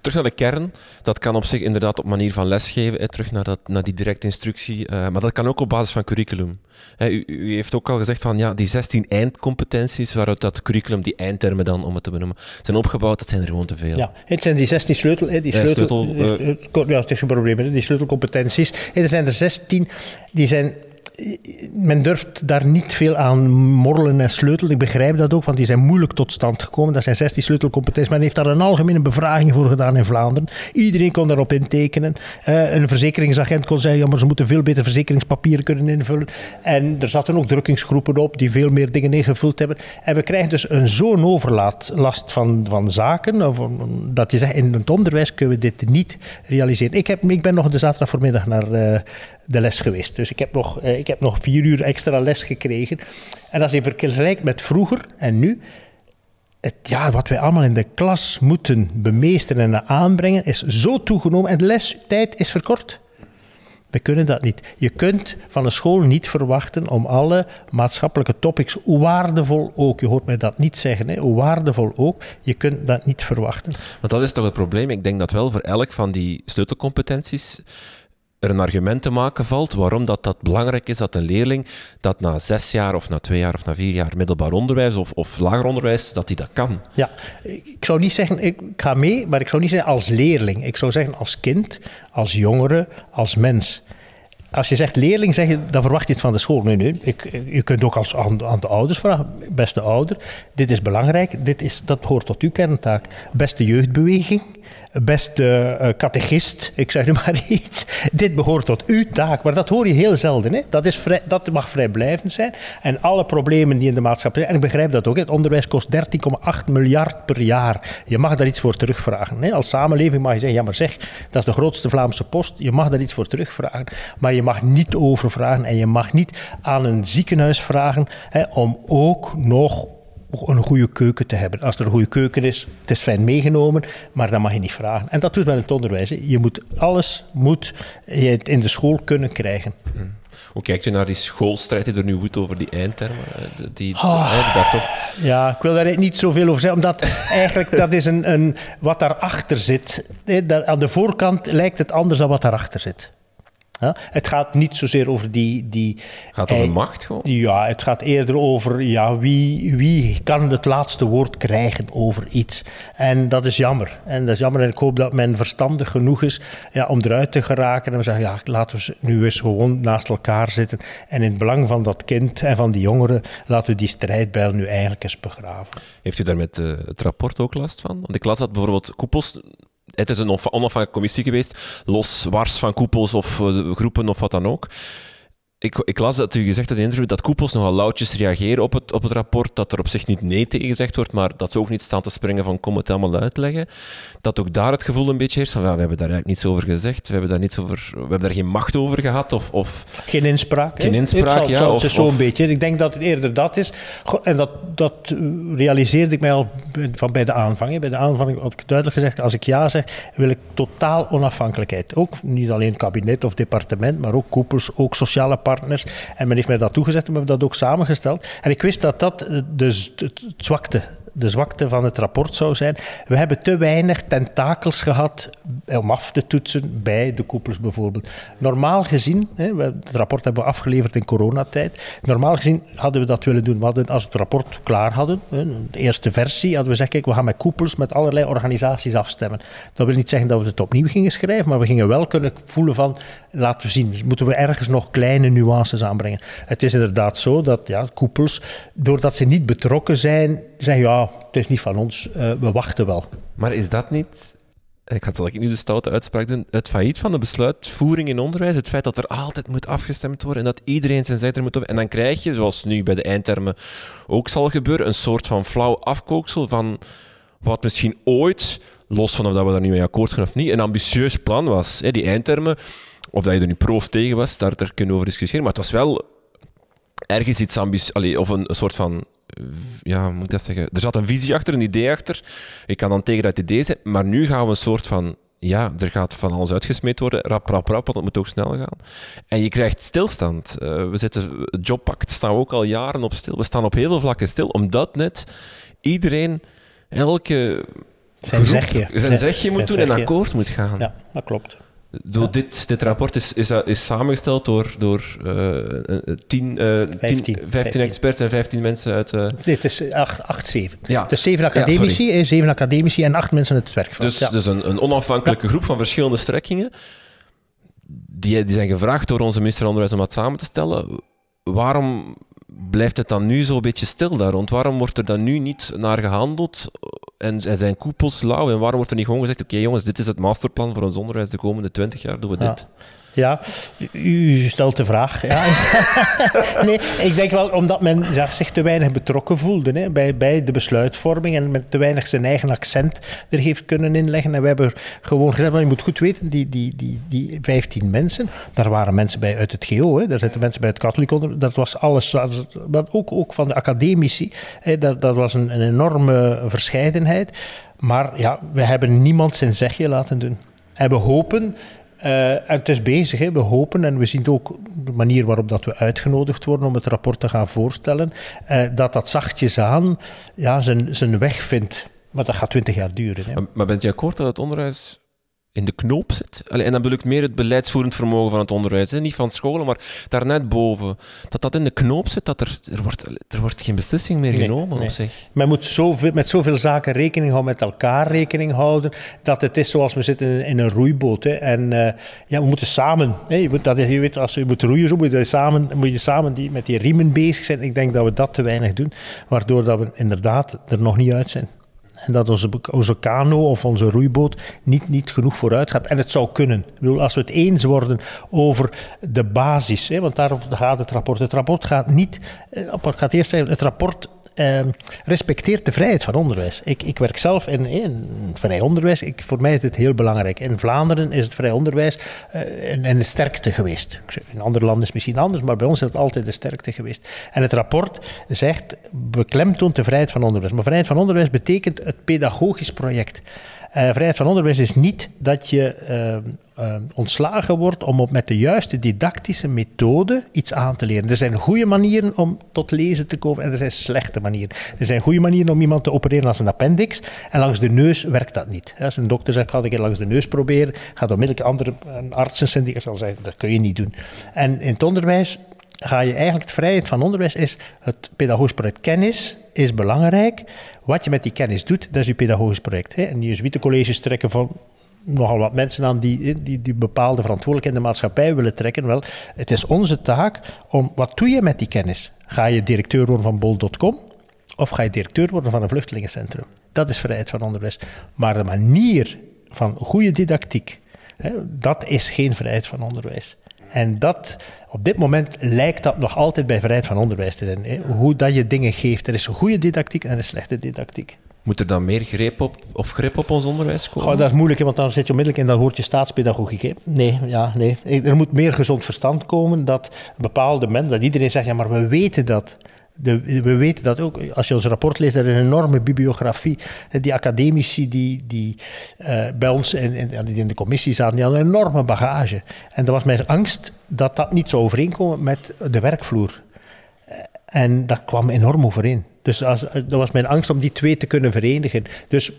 Terug naar de kern. Dat kan op zich inderdaad op manier van lesgeven, hè, terug naar, dat, naar die directe instructie. Uh, maar dat kan ook op basis van curriculum. Hè, u, u, heeft ook al gezegd van ja, die 16 eindcompetenties, waaruit dat curriculum, die eindtermen dan, om het te benoemen, zijn opgebouwd, dat zijn er gewoon te veel. Ja, het zijn die 16 sleutel, hè, die sleutel, sleutel uh, ja, het is geen probleem, die sleutelcompetenties. Er zijn er 16, die zijn men durft daar niet veel aan morrelen en sleutelen. Ik begrijp dat ook, want die zijn moeilijk tot stand gekomen. Dat zijn 16 sleutelcompetenties. Men heeft daar een algemene bevraging voor gedaan in Vlaanderen. Iedereen kon daarop intekenen. Uh, een verzekeringsagent kon zeggen, ja, maar ze moeten veel beter verzekeringspapieren kunnen invullen. En er zaten ook drukkingsgroepen op die veel meer dingen ingevuld hebben. En we krijgen dus een zo'n overlast van, van zaken, of, dat je zegt, in het onderwijs kunnen we dit niet realiseren. Ik, heb, ik ben nog de zaterdag voormiddag naar, uh, de les geweest. Dus ik heb nog, eh, ik heb nog vier uur extra les gekregen. En als je vergelijkt met vroeger en nu, het, ja, wat wij allemaal in de klas moeten bemeesteren en aanbrengen, is zo toegenomen en de lestijd is verkort. We kunnen dat niet. Je kunt van een school niet verwachten om alle maatschappelijke topics, hoe waardevol ook, je hoort mij dat niet zeggen, hè, hoe waardevol ook, je kunt dat niet verwachten. Want dat is toch het probleem. Ik denk dat wel voor elk van die sleutelcompetenties er een argument te maken valt waarom dat, dat belangrijk is dat een leerling dat na zes jaar of na twee jaar of na vier jaar middelbaar onderwijs of, of lager onderwijs, dat hij dat kan. Ja, ik zou niet zeggen, ik ga mee, maar ik zou niet zeggen als leerling. Ik zou zeggen als kind, als jongere, als mens. Als je zegt leerling, zeg je, dan verwacht je het van de school. Nee, nee. Ik, je kunt ook als aan, aan, de ouders vragen. Beste ouder, dit is belangrijk. Dit is, dat hoort tot uw kerntaak. Beste jeugdbeweging beste uh, catechist, ik zeg nu maar iets. Dit behoort tot uw taak, maar dat hoor je heel zelden. Hè? Dat, is dat mag vrijblijvend zijn. En alle problemen die in de maatschappij zijn, en ik begrijp dat ook, het onderwijs kost 13,8 miljard per jaar. Je mag daar iets voor terugvragen. Hè? Als samenleving mag je zeggen, ja maar zeg, dat is de grootste Vlaamse post, je mag daar iets voor terugvragen. Maar je mag niet overvragen en je mag niet aan een ziekenhuis vragen hè, om ook nog een goede keuken te hebben. Als er een goede keuken is, het is fijn meegenomen, maar dat mag je niet vragen. En dat doet men in het onderwijs. Je moet, alles moet je in de school kunnen krijgen. Hmm. Hoe kijkt je naar die schoolstrijd die er nu goed over die eindtermen? Die, die, oh, daar toch... Ja, ik wil daar niet zoveel over zeggen, omdat eigenlijk dat is een, een, wat daarachter zit. Aan de voorkant lijkt het anders dan wat daarachter zit. Ja, het gaat niet zozeer over die... die gaat over macht gewoon? Ja, het gaat eerder over ja, wie, wie kan het laatste woord krijgen over iets. En dat is jammer. En dat is jammer en ik hoop dat men verstandig genoeg is ja, om eruit te geraken. En we zeggen, ja, laten we nu eens gewoon naast elkaar zitten. En in het belang van dat kind en van die jongeren, laten we die strijdbijl nu eigenlijk eens begraven. Heeft u daar met uh, het rapport ook last van? Want ik las dat bijvoorbeeld koepels het is een onafhankelijke commissie geweest, los wars van koepels of uh, groepen of wat dan ook. Ik, ik, las dat u gezegd had in het interview dat koepels nogal lauwtjes reageren op het, op het rapport, dat er op zich niet nee tegen gezegd wordt, maar dat ze ook niet staan te springen van kom het allemaal uitleggen. Dat ook daar het gevoel een beetje heerst van ja, we hebben daar eigenlijk niets over gezegd, we hebben daar, niets over, we hebben daar geen macht over gehad. Of, of geen inspraak. Geen inspraak, ja. Of, zo'n beetje. Ik denk dat het eerder dat is. En dat, dat realiseerde ik mij al van bij de aanvang. Bij de aanvang had ik duidelijk gezegd, als ik ja zeg, wil ik totaal onafhankelijkheid. Ook niet alleen kabinet of departement, maar ook koepels, ook sociale partners. En men heeft mij dat toegezet en we hebben dat ook samengesteld. En ik wist dat dat de, het zwakte de zwakte van het rapport zou zijn. We hebben te weinig tentakels gehad om af te toetsen bij de koepels bijvoorbeeld. Normaal gezien, het rapport hebben we afgeleverd in coronatijd, normaal gezien hadden we dat willen doen. We hadden, als we het rapport klaar hadden, de eerste versie, hadden we gezegd, kijk, we gaan met koepels, met allerlei organisaties afstemmen. Dat wil niet zeggen dat we het opnieuw gingen schrijven, maar we gingen wel kunnen voelen van, laten we zien, moeten we ergens nog kleine nuances aanbrengen. Het is inderdaad zo dat ja, koepels, doordat ze niet betrokken zijn, zeggen ja, het is niet van ons, uh, we wachten wel. Maar is dat niet ik ga zal ik nu de stoute uitspraak doen, het failliet van de besluitvoering in onderwijs, het feit dat er altijd moet afgestemd worden en dat iedereen zijn zijde moet op. En dan krijg je, zoals nu bij de eindtermen ook zal gebeuren, een soort van flauw afkooksel van wat misschien ooit, los van of dat we daar nu mee akkoord gaan of niet, een ambitieus plan was. Die eindtermen, of dat je er nu pro of tegen was, daar, daar kunnen we over discussiëren, maar het was wel ergens iets ambitieus, of een soort van ja, hoe moet ik dat zeggen? Er zat een visie achter, een idee achter. Ik kan dan tegen dat idee zijn, maar nu gaan we een soort van ja, er gaat van alles uitgesmeed worden, rap, rap, rap, want het moet ook snel gaan. En je krijgt stilstand. Uh, we zitten, het jobpact staan we ook al jaren op stil. We staan op heel veel vlakken stil, omdat net iedereen elke zijn zegje, zijn zegje moet doen en akkoord moet gaan. Ja, dat klopt. Door dit, dit rapport is, is, is samengesteld door, door uh, 10, uh, 15, 15, experts en 15 mensen uit... Uh... Nee, het is 8, 8 7. Ja. Dus 7 academici, ja, 7 academici en 8 mensen uit het werkveld. Dus, ja. dus een, een onafhankelijke groep van verschillende strekkingen. Die, die zijn gevraagd door onze minister van Onderwijs om dat samen te stellen. Waarom blijft het dan nu zo'n beetje stil daar rond? Waarom wordt er dan nu niet naar gehandeld en, en zijn koepels lauw? En waarom wordt er niet gewoon gezegd, oké okay, jongens, dit is het masterplan voor ons onderwijs de komende twintig jaar, doen we dit? Ja, u stelt de vraag. Ja. nee, ik denk wel omdat men zich te weinig betrokken voelde hè, bij, bij de besluitvorming en met te weinig zijn eigen accent er heeft kunnen inleggen. En we hebben gewoon gezegd, je moet goed weten, die, die, die, die 15 mensen, daar waren mensen bij uit het GO, hè, daar zitten mensen bij het katholiek onder, dat was alles, maar ook, ook van de academici, hè, dat, dat was een, een enorme verscheidenheid. Maar ja, we hebben niemand zijn zegje laten doen. En we hopen uh, en het is bezig, hè. we hopen en we zien ook de manier waarop dat we uitgenodigd worden om het rapport te gaan voorstellen, uh, dat dat zachtjes aan ja, zijn, zijn weg vindt. Maar dat gaat twintig jaar duren. Hè. Maar, maar bent je akkoord dat het onderwijs in de knoop zit. en dan bedoel ik meer het beleidsvoerend vermogen van het onderwijs. Hè? Niet van scholen, maar daarnet boven. Dat dat in de knoop zit, dat er, er, wordt, er wordt geen beslissing meer genomen op zich. Men moet zoveel, met zoveel zaken rekening houden, met elkaar rekening houden, dat het is zoals we zitten in een roeiboot. Hè? En uh, ja, we moeten samen, hè? Je, moet, dat is, je weet, als je moet roeien, zo moet je samen, moet je samen die, met die riemen bezig zijn. Ik denk dat we dat te weinig doen, waardoor dat we inderdaad er nog niet uit zijn. En dat onze, onze kano of onze roeiboot niet, niet genoeg vooruit gaat. En het zou kunnen. Ik bedoel, als we het eens worden over de basis, hè, want daar gaat het rapport. Het rapport gaat niet, eh, gaat eerst zeggen, het rapport uh, respecteert de vrijheid van onderwijs. Ik, ik werk zelf in, in vrij onderwijs. Ik, voor mij is het heel belangrijk. In Vlaanderen is het vrij onderwijs uh, een, een sterkte geweest. In andere landen is het misschien anders, maar bij ons is het altijd de sterkte geweest. En het rapport zegt, beklemtoont de vrijheid van onderwijs. Maar vrijheid van onderwijs betekent het pedagogisch project. Uh, vrijheid van onderwijs is niet dat je uh, uh, ontslagen wordt om op met de juiste didactische methode iets aan te leren. Er zijn goede manieren om tot lezen te komen en er zijn slechte manieren. Er zijn goede manieren om iemand te opereren als een appendix en langs de neus werkt dat niet. Als een dokter zegt, ga ik een langs de neus proberen, gaat onmiddellijk andere artsen zijn die zal zeggen, dat kun je niet doen. En in het onderwijs ga je eigenlijk, de vrijheid van onderwijs is het pedagogisch project kennis is belangrijk. Wat je met die kennis doet, dat is je pedagogisch project. Hè. En jezuïetencolleges trekken van nogal wat mensen aan die, die, die bepaalde verantwoordelijkheid in de maatschappij willen trekken. Wel, het is onze taak om, wat doe je met die kennis? Ga je directeur worden van bol.com of ga je directeur worden van een vluchtelingencentrum? Dat is vrijheid van onderwijs. Maar de manier van goede didactiek, hè, dat is geen vrijheid van onderwijs. En dat, op dit moment lijkt dat nog altijd bij vrijheid van onderwijs te zijn. Hè? Hoe dat je dingen geeft. Er is een goede didactiek en er is slechte didactiek. Moet er dan meer greep op, of grip op ons onderwijs komen? Goh, dat is moeilijk, want dan zit je onmiddellijk in dat woordje staatspedagogiek. Hè? Nee, ja, nee. Er moet meer gezond verstand komen dat bepaalde mensen, dat iedereen zegt, ja, maar we weten dat we weten dat ook, als je ons rapport leest, er is een enorme bibliografie. Die academici die, die uh, bij ons in, in, de commissie zaten, die hadden een enorme bagage. En er was mijn angst dat dat niet zou overeenkomen met de werkvloer. Eh, en dat kwam enorm overeen. Dus als, dat was mijn angst om die twee te kunnen verenigen. Dus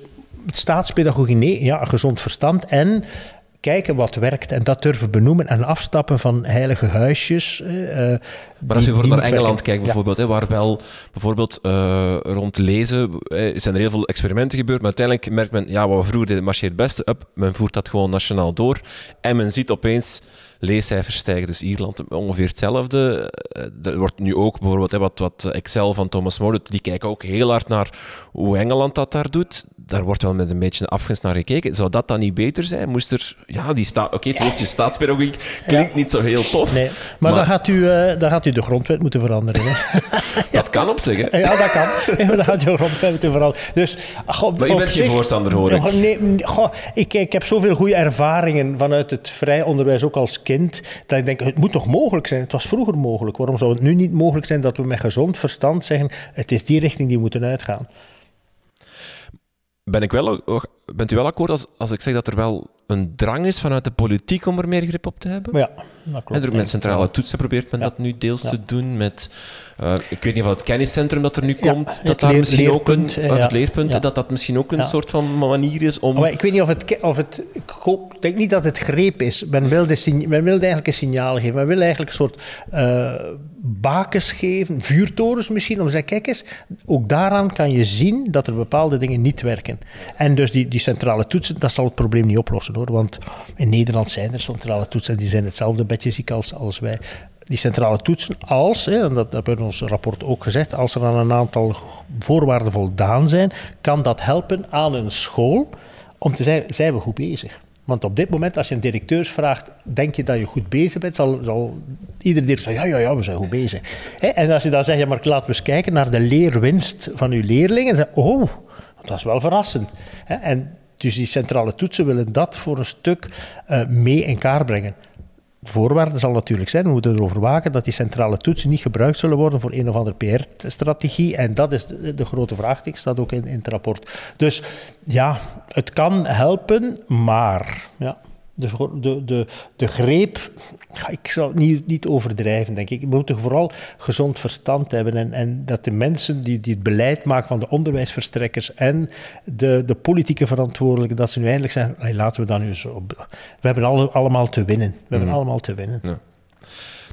staatspedagogie, nee, ja, gezond verstand en kijken wat werkt en dat durven benoemen en afstappen van heilige huisjes. Uh, maar als je voor naar Engeland kijkt bijvoorbeeld, hè, waar wel bijvoorbeeld uh, rond lezen zijn er heel veel experimenten gebeurd, maar uiteindelijk merkt men, ja, wat we vroeger deden marcheert het beste, up, men voert dat gewoon nationaal door en men ziet opeens leescijfers stijgen. Dus Ierland ongeveer hetzelfde. Er wordt nu ook bijvoorbeeld hè, wat, wat Excel van Thomas More, die kijken ook heel hard naar hoe Engeland dat daar doet daar wordt wel met een beetje afgunst naar gekeken. Zou dat dan niet beter zijn? Moest er... Ja, die staat... Oké, okay, het woordje staatspedagogiek klinkt niet zo heel tof. Nee, maar, Dan, gaat u, uh, dan gaat u de grondwet moeten veranderen. Hè? dat kan op zich, hè? Ja, dat kan. dan gaat je grondwet moeten veranderen. Dus, goh, maar je bent geen voorstander, hoor ik. Nee, goh, ik, ik heb zoveel goede ervaringen vanuit het vrij onderwijs, ook als kind, dat ik denk, het moet toch mogelijk zijn? Het was vroeger mogelijk. Waarom zou het nu niet mogelijk zijn dat we met gezond verstand zeggen, het is die richting die we moeten uitgaan? Ben ik wel, bent u wel akkoord als, als ik zeg dat er wel een drang is vanuit de politiek om er meer grip op te hebben? Ja, dat klopt. En er met centrale toetsen probeert men dat nu deels te doen met... Uh, ik weet niet of het kenniscentrum dat er nu komt, dat daar misschien ook een... het leerpunt, dat dat misschien ook een soort van manier is om... Maar ik weet niet of het... Of het ik denk niet dat het greep is. Men wilde, men wilde eigenlijk een signaal geven. Men wil eigenlijk een soort uh, bakens geven, vuurtorens misschien, om te zeggen, kijk eens, ook daaraan kan je zien dat er bepaalde dingen niet werken. En dus die, die centrale toetsen, dat zal het probleem niet oplossen hoor. Want in Nederland zijn er centrale toetsen, die zijn hetzelfde bedje ziek als, als wij die centrale toetsen als, hè, en dat hebben we in ons rapport ook gezegd, als er aan een aantal voorwaarden voldaan zijn, kan dat helpen aan een school om te zeggen, zijn we goed bezig? Want op dit moment, als je een directeur vraagt, denk je dat je goed bezig bent, zal, zal iedere directeur zeggen, ja, ja, ja, we zijn goed bezig. En als je dan zegt, ja, maar laten we eens kijken naar de leerwinst van uw leerlingen, dan zeg oh, dat is wel verrassend. En dus die centrale toetsen willen dat voor een stuk uh, mee in kaart brengen. De voorwaarde zal natuurlijk zijn, we moeten erover waken dat die centrale toetsen niet gebruikt zullen worden voor een of andere PR-strategie. En dat is de, grote vraag, die staat ook in, in het rapport. Dus ja, het kan helpen, maar ja de, de, de, de greep, ik zou het niet, niet overdrijven, denk ik. We moeten vooral gezond verstand hebben. En, en dat de mensen die, die het beleid maken van de onderwijsverstrekkers en de, de politieke verantwoordelijken, dat ze nu eindelijk zeggen, laten we dan nu zo... We hebben alle, allemaal te winnen. We hebben mhm. allemaal te winnen. Ja.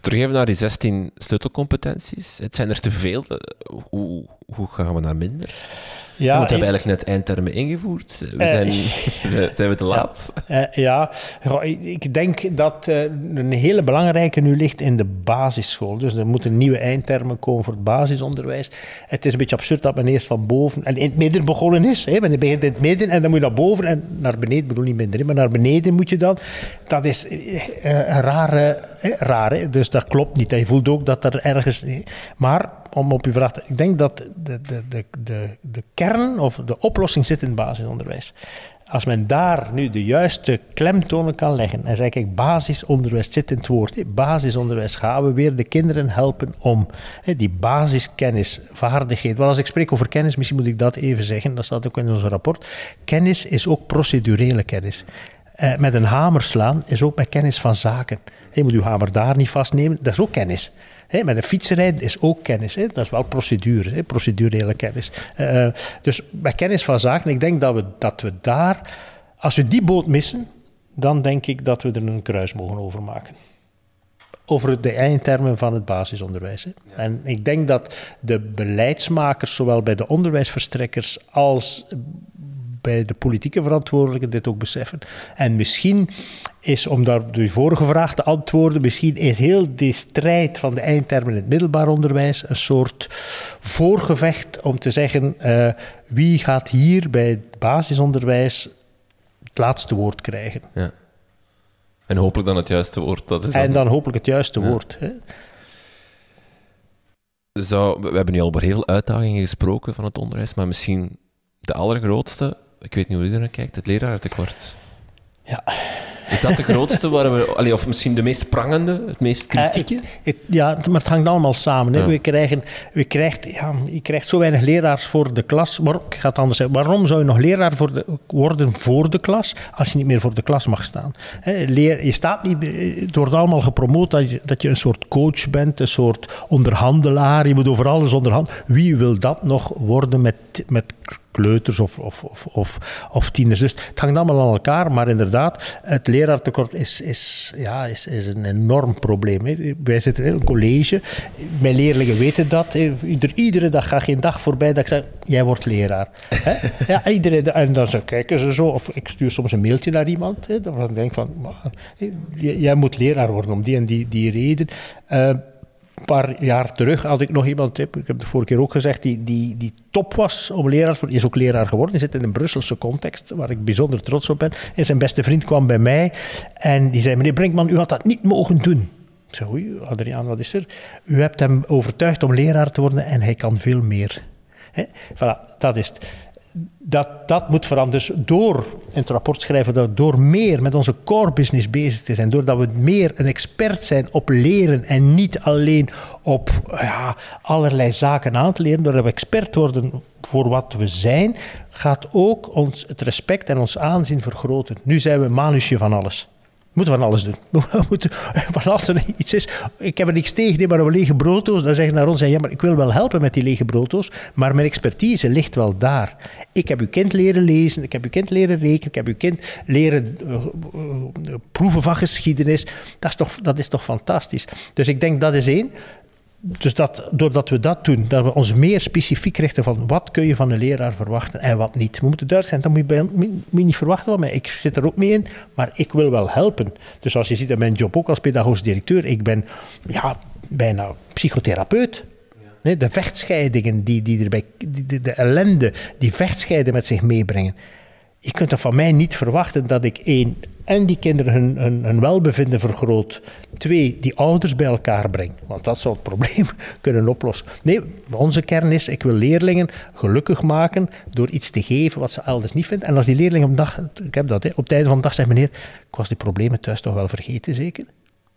Terug even naar die 16 sleutelcompetenties. Het zijn er te veel. Hoe, hoe gaan we naar minder? Ja, we hebben eigenlijk net eindtermen ingevoerd. We eh, zijn, zijn we te laat? Ja, ja. ik denk dat uh, een hele belangrijke nu ligt in de basisschool. Dus er moeten nieuwe eindtermen komen voor het basisonderwijs. Het is een beetje absurd dat men eerst van boven en in het midden begonnen is. Hè. Men begint in het midden en dan moet je naar boven en naar beneden. Ik bedoel niet minder, maar naar beneden moet je dan. Dat is uh, een rare, rare, dus dat klopt niet. Je voelt ook dat er ergens... Maar om op uw vraag te... Ik denk dat de, de, de, de, de kern of de oplossing zit in het basisonderwijs. Als men daar nu de juiste klemtonen kan leggen en zeg ik, basisonderwijs zit in het woord. Basisonderwijs gaan we weer de kinderen helpen om die basiskennis, vaardigheid. Want als ik spreek over kennis, misschien moet ik dat even zeggen, dat staat ook in ons rapport. Kennis is ook procedurele kennis. Eh, met een hamer slaan is ook met kennis van zaken. Je moet uw hamer daar niet vastnemen, dat is ook kennis. Met een fietsrijden is ook kennis. Dat is wel procedure, hè? procedurele kennis. Uh, dus bij kennis van zaken, ik denk dat we, dat we daar, als we die boot missen, dan denk ik dat we er een kruis mogen over maken. Over de eindtermen van het basisonderwijs. Hè. En ik denk dat de beleidsmakers, zowel bij de onderwijsverstrekkers als bij de politieke verantwoordelijken dit ook beseffen. En misschien is, om daar de vorige vraag te antwoorden, misschien is heel die strijd van de eindtermen in het middelbaar onderwijs een soort voorgevecht om te zeggen uh, wie gaat hier bij het basisonderwijs het laatste woord krijgen. Ja. En hopelijk dan het juiste woord. Dat is En dan hopelijk het juiste woord. Hè. We hebben nu al over heel veel uitdagingen gesproken van het onderwijs, maar misschien de allergrootste ik weet niet hoe je er naar kijkt, het lerarentekort. Ja. Is dat de grootste, waar we, of misschien de meest prangende, het meest eh, kritieke? ja, maar het hangt allemaal samen. Hè. We krijgen, we krijgt, ja, je krijgt zo weinig leraars voor de klas. Maar ik ga het anders zeggen. Waarom zou je nog leraar voor de, worden voor de klas als je niet meer voor de klas mag staan? leer, je staat niet, het wordt allemaal gepromoot dat je, dat je een soort coach bent, een soort onderhandelaar. Je moet over alles onderhandelen. Wie wil dat nog worden met, met kleuters of, of, of, of, of tieners. Dus het hangt allemaal aan elkaar, maar inderdaad, het leraartekort is, is, ja, is, is een enorm probleem. Hè. Wij zitten in een college, mijn leerlingen weten dat. Ieder, iedere dag gaat geen dag voorbij dat ik zeg, jij wordt leraar. ja, iedereen, en dan zo, kijken ze zo, of ik stuur soms een mailtje naar iemand, hè, dan denk ik van, jij moet leraar worden om die en die, die reden. Uh, paar jaar terug had ik nog iemand, ik heb de vorige keer ook gezegd, die, die, die top was om leraar. Is ook leraar geworden. Die zit in een Brusselse context, waar ik bijzonder trots op ben. En zijn beste vriend kwam bij mij en die zei, meneer Brinkman, u had dat niet mogen doen. Ik zei, oei, Adriaan, wat is er? U hebt hem overtuigd om leraar te worden en hij kan veel meer. He? Voilà, dat is het dat, dat moet veranderen. Dus door, in het rapport schrijven dat door meer met onze core business bezig te zijn, doordat we meer een expert zijn op leren en niet alleen op ja, allerlei zaken aan te leren, doordat we expert worden voor wat we zijn, gaat ook ons het respect en ons aanzien vergroten. Nu zijn we manusje van alles moeten van alles doen. We moeten, als er iets is, ik heb er niks tegen, maar een lege brooddoos, dan zeggen naar ons, ja, maar ik wil wel helpen met die lege brooddoos, maar mijn expertise ligt wel daar. Ik heb uw kind leren lezen, ik heb uw kind leren rekenen, ik heb uw kind leren uh, uh, proeven van geschiedenis. Dat is, toch, dat is toch fantastisch. Dus ik denk dat is één dus dat, doordat we dat doen, dat we ons meer specifiek richten van wat kun je van een leraar verwachten en wat niet. We moeten duidelijk zijn, dat moet je, je niet verwachten van mij. Ik zit er ook mee in, maar ik wil wel helpen. Dus als je ziet in mijn job ook als pedagogisch directeur, ik ben ja, bijna psychotherapeut. De vechtscheidingen, die, die erbij, die, de ellende die vechtscheiden met zich meebrengen. Je kunt er van mij niet verwachten dat ik één en die kinderen hun, hun, hun, welbevinden vergroot. Twee, die ouders bij elkaar breng. Want dat zou het probleem kunnen oplossen. Nee, onze kern is, ik wil leerlingen gelukkig maken door iets te geven wat ze elders niet vinden. En als die leerling op, dag, ik heb dat, hè, op het einde van de dag zegt, meneer, ik was die problemen thuis toch wel vergeten, zeker?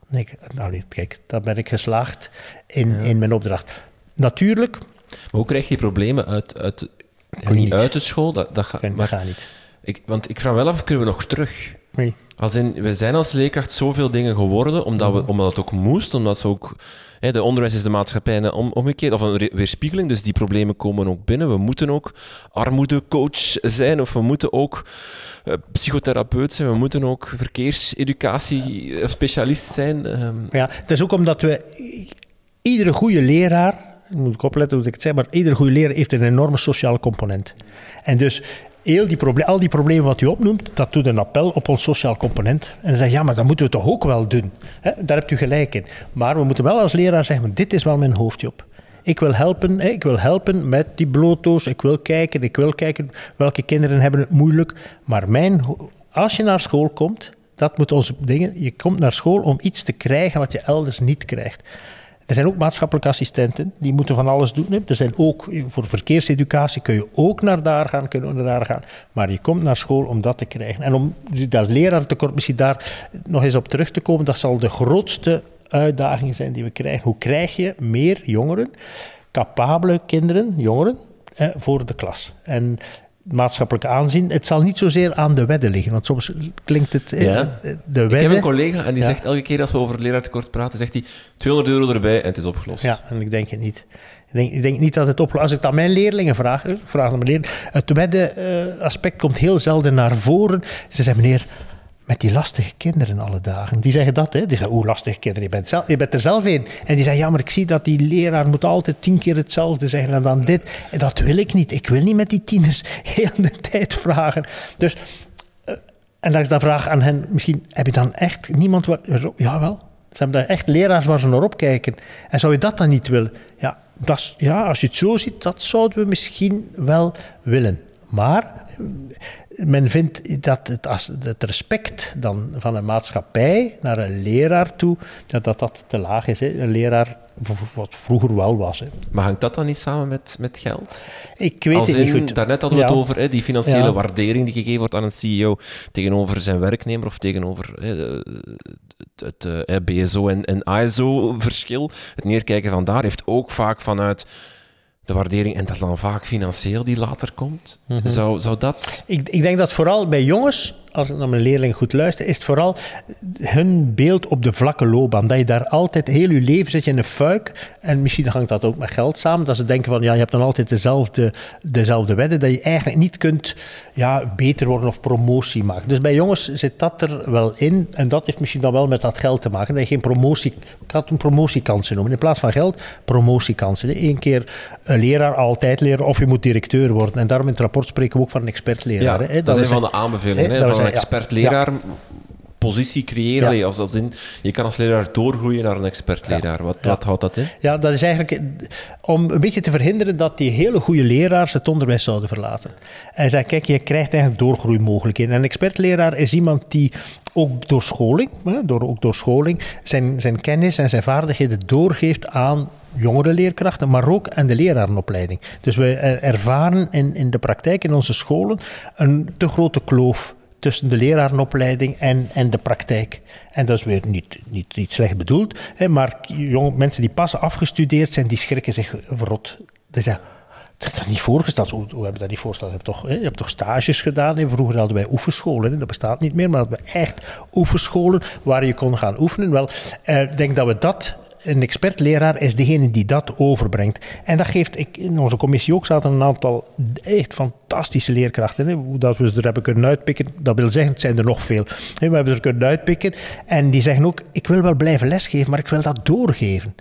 Nee, nou, kijk, dan ben ik geslaagd in, in mijn opdracht. Natuurlijk. Maar hoe krijg je die problemen uit, uit, niet, niet uit de school? Dat, dat maar, gaat niet. Ik, want ik vraag me wel af, kunnen we nog terug? Nee. Als in, we zijn als leerkracht zoveel dingen geworden, omdat, we, omdat het ook moest, omdat ze ook... Hè, de onderwijs is de maatschappij om, omgekeerd, of een weerspiegeling, dus die problemen komen ook binnen. We moeten ook armoedecoach zijn, of we moeten ook uh, psychotherapeut zijn, we moeten ook verkeerseducatie-specialist zijn. Um. Ja, het is ook omdat we... Iedere goede leraar moet ik opletten hoe ik het zeg, maar iedere goede leraar heeft een enorme sociale component. En dus heel die al die problemen wat u opnoemt, dat doet een appel op ons sociaal component. En dan zeg ja, maar dat moeten we toch ook wel doen. daar hebt u gelijk in. Maar we moeten wel als leraar zeggen, dit is wel mijn hoofdjob. Ik wil helpen, ik wil helpen met die blootdoos. Ik wil kijken, ik wil kijken welke kinderen hebben het moeilijk. Maar mijn, als je naar school komt, dat moet onze dingen. Je komt naar school om iets te krijgen wat je elders niet krijgt. Er zijn ook maatschappelijke assistenten, die moeten van alles doen. Er zijn ook, voor verkeerseducatie kun je ook naar daar gaan, kunnen naar daar gaan. Maar je komt naar school om dat te krijgen. En om dat leraartekort misschien daar nog eens op terug te komen, dat zal de grootste uitdaging zijn die we krijgen. Hoe krijg je meer jongeren, capabele kinderen, jongeren, voor de klas? En maatschappelijk aanzien. Het zal niet zozeer aan de wedden liggen, want soms klinkt het... Eh, ja. de wedden, ik heb een collega en die zegt elke keer als we over leraartekort praten, zegt hij 200 euro erbij en het is opgelost. Ja, en ik denk het niet. Ik denk, ik denk niet dat het opgelost Als ik dat mijn leerlingen vraag, vraag aan mijn leerlingen, het wedden-aspect komt heel zelden naar voren. Ze zeggen, meneer, met die lastige kinderen alle dagen. Die zeggen dat, hè. Die zeggen, oeh, lastige kinderen, je bent, zelf, je bent er zelf in. En die zeggen, ja, maar ik zie dat die leraar moet altijd tien keer hetzelfde zeggen en dan dit. En dat wil ik niet. Ik wil niet met die tieners heel de tijd vragen. Dus, uh, en als ik dan vraag aan hen, misschien heb je dan echt niemand waar... Jawel, ze hebben daar echt leraars waar ze naar opkijken. En zou je dat dan niet willen? Ja, dat, ja, als je het zo ziet, dat zouden we misschien wel willen. Maar men vindt dat het, als, het respect dan van een maatschappij naar een leraar toe, dat dat, dat te laag is. Hè. Een leraar, wat vroeger wel was. Hè. Maar hangt dat dan niet samen met, met geld? Ik weet het niet goed. Daarnet hadden we het over hè, die financiële waardering die gegeven wordt aan een CEO tegenover zijn werknemer of tegenover hè, het, het BSO en, en ISO-verschil. Het neerkijken van daar heeft ook vaak vanuit de waardering en dat dan vaak financieel die later komt. Mhm. zou, zou dat... Ik, ik denk dat vooral bij jongens als ik naar mijn leerlingen goed luister, is het vooral hun beeld op de vlakke loopbaan. Dat je daar altijd, heel je leven zit je in een fuik. En misschien hangt dat ook met geld samen. Dat ze denken van, ja, je hebt dan altijd dezelfde, dezelfde wedden. Dat je eigenlijk niet kunt ja, beter worden of promotie maken. Dus bij jongens zit dat er wel in. En dat heeft misschien dan wel met dat geld te maken. Dat je geen promotie... Ik had een promotiekansen noemen. In plaats van geld, promotiekansen. Eén keer een leraar, altijd leren. Of je moet directeur worden. En daarom in het rapport spreken we ook van een expertleraar. Ja, dat, dat is een van de aanbevelingen. Hè, een expert-leraar positie creëren? Ja. als, als in, je kan als leraar doorgroeien naar een expertleraar. Wat, wat houdt dat in? Ja, dat is eigenlijk om een beetje te verhinderen dat die hele goede leraars het onderwijs zouden verlaten. En zei, kijk, je krijgt eigenlijk doorgroeimogelijkheden. En een expertleraar is iemand die ook door scholing, door, ook door scholing zijn, zijn kennis en zijn vaardigheden doorgeeft aan jongere leerkrachten, maar ook aan de lerarenopleiding. Dus we ervaren in, in de praktijk in onze scholen een te grote kloof tussen de lerarenopleiding en, en de praktijk. En dat is weer niet, niet, niet slecht bedoeld, hè, maar jonge mensen die pas afgestudeerd zijn, die schrikken zich verrot. Dat heb ik niet voorgesteld. Hoe, hebben we dat niet voorgesteld? Je hebt toch, je hebt toch stages gedaan? Vroeger hadden wij oefenscholen. Hè? Dat bestaat niet meer, maar we echt oefenscholen waar je kon gaan oefenen. Wel, eh, ik denk dat we dat een expertleraar is degene die dat overbrengt. En dat geeft, ik, in onze commissie ook zaten een aantal echt fantastische leerkrachten. Hè. Dat we ze er hebben kunnen uitpikken, dat wil zeggen, het zijn er nog veel. We hebben ze kunnen uitpikken en die zeggen ook, ik wil wel blijven lesgeven, maar ik wil dat doorgeven.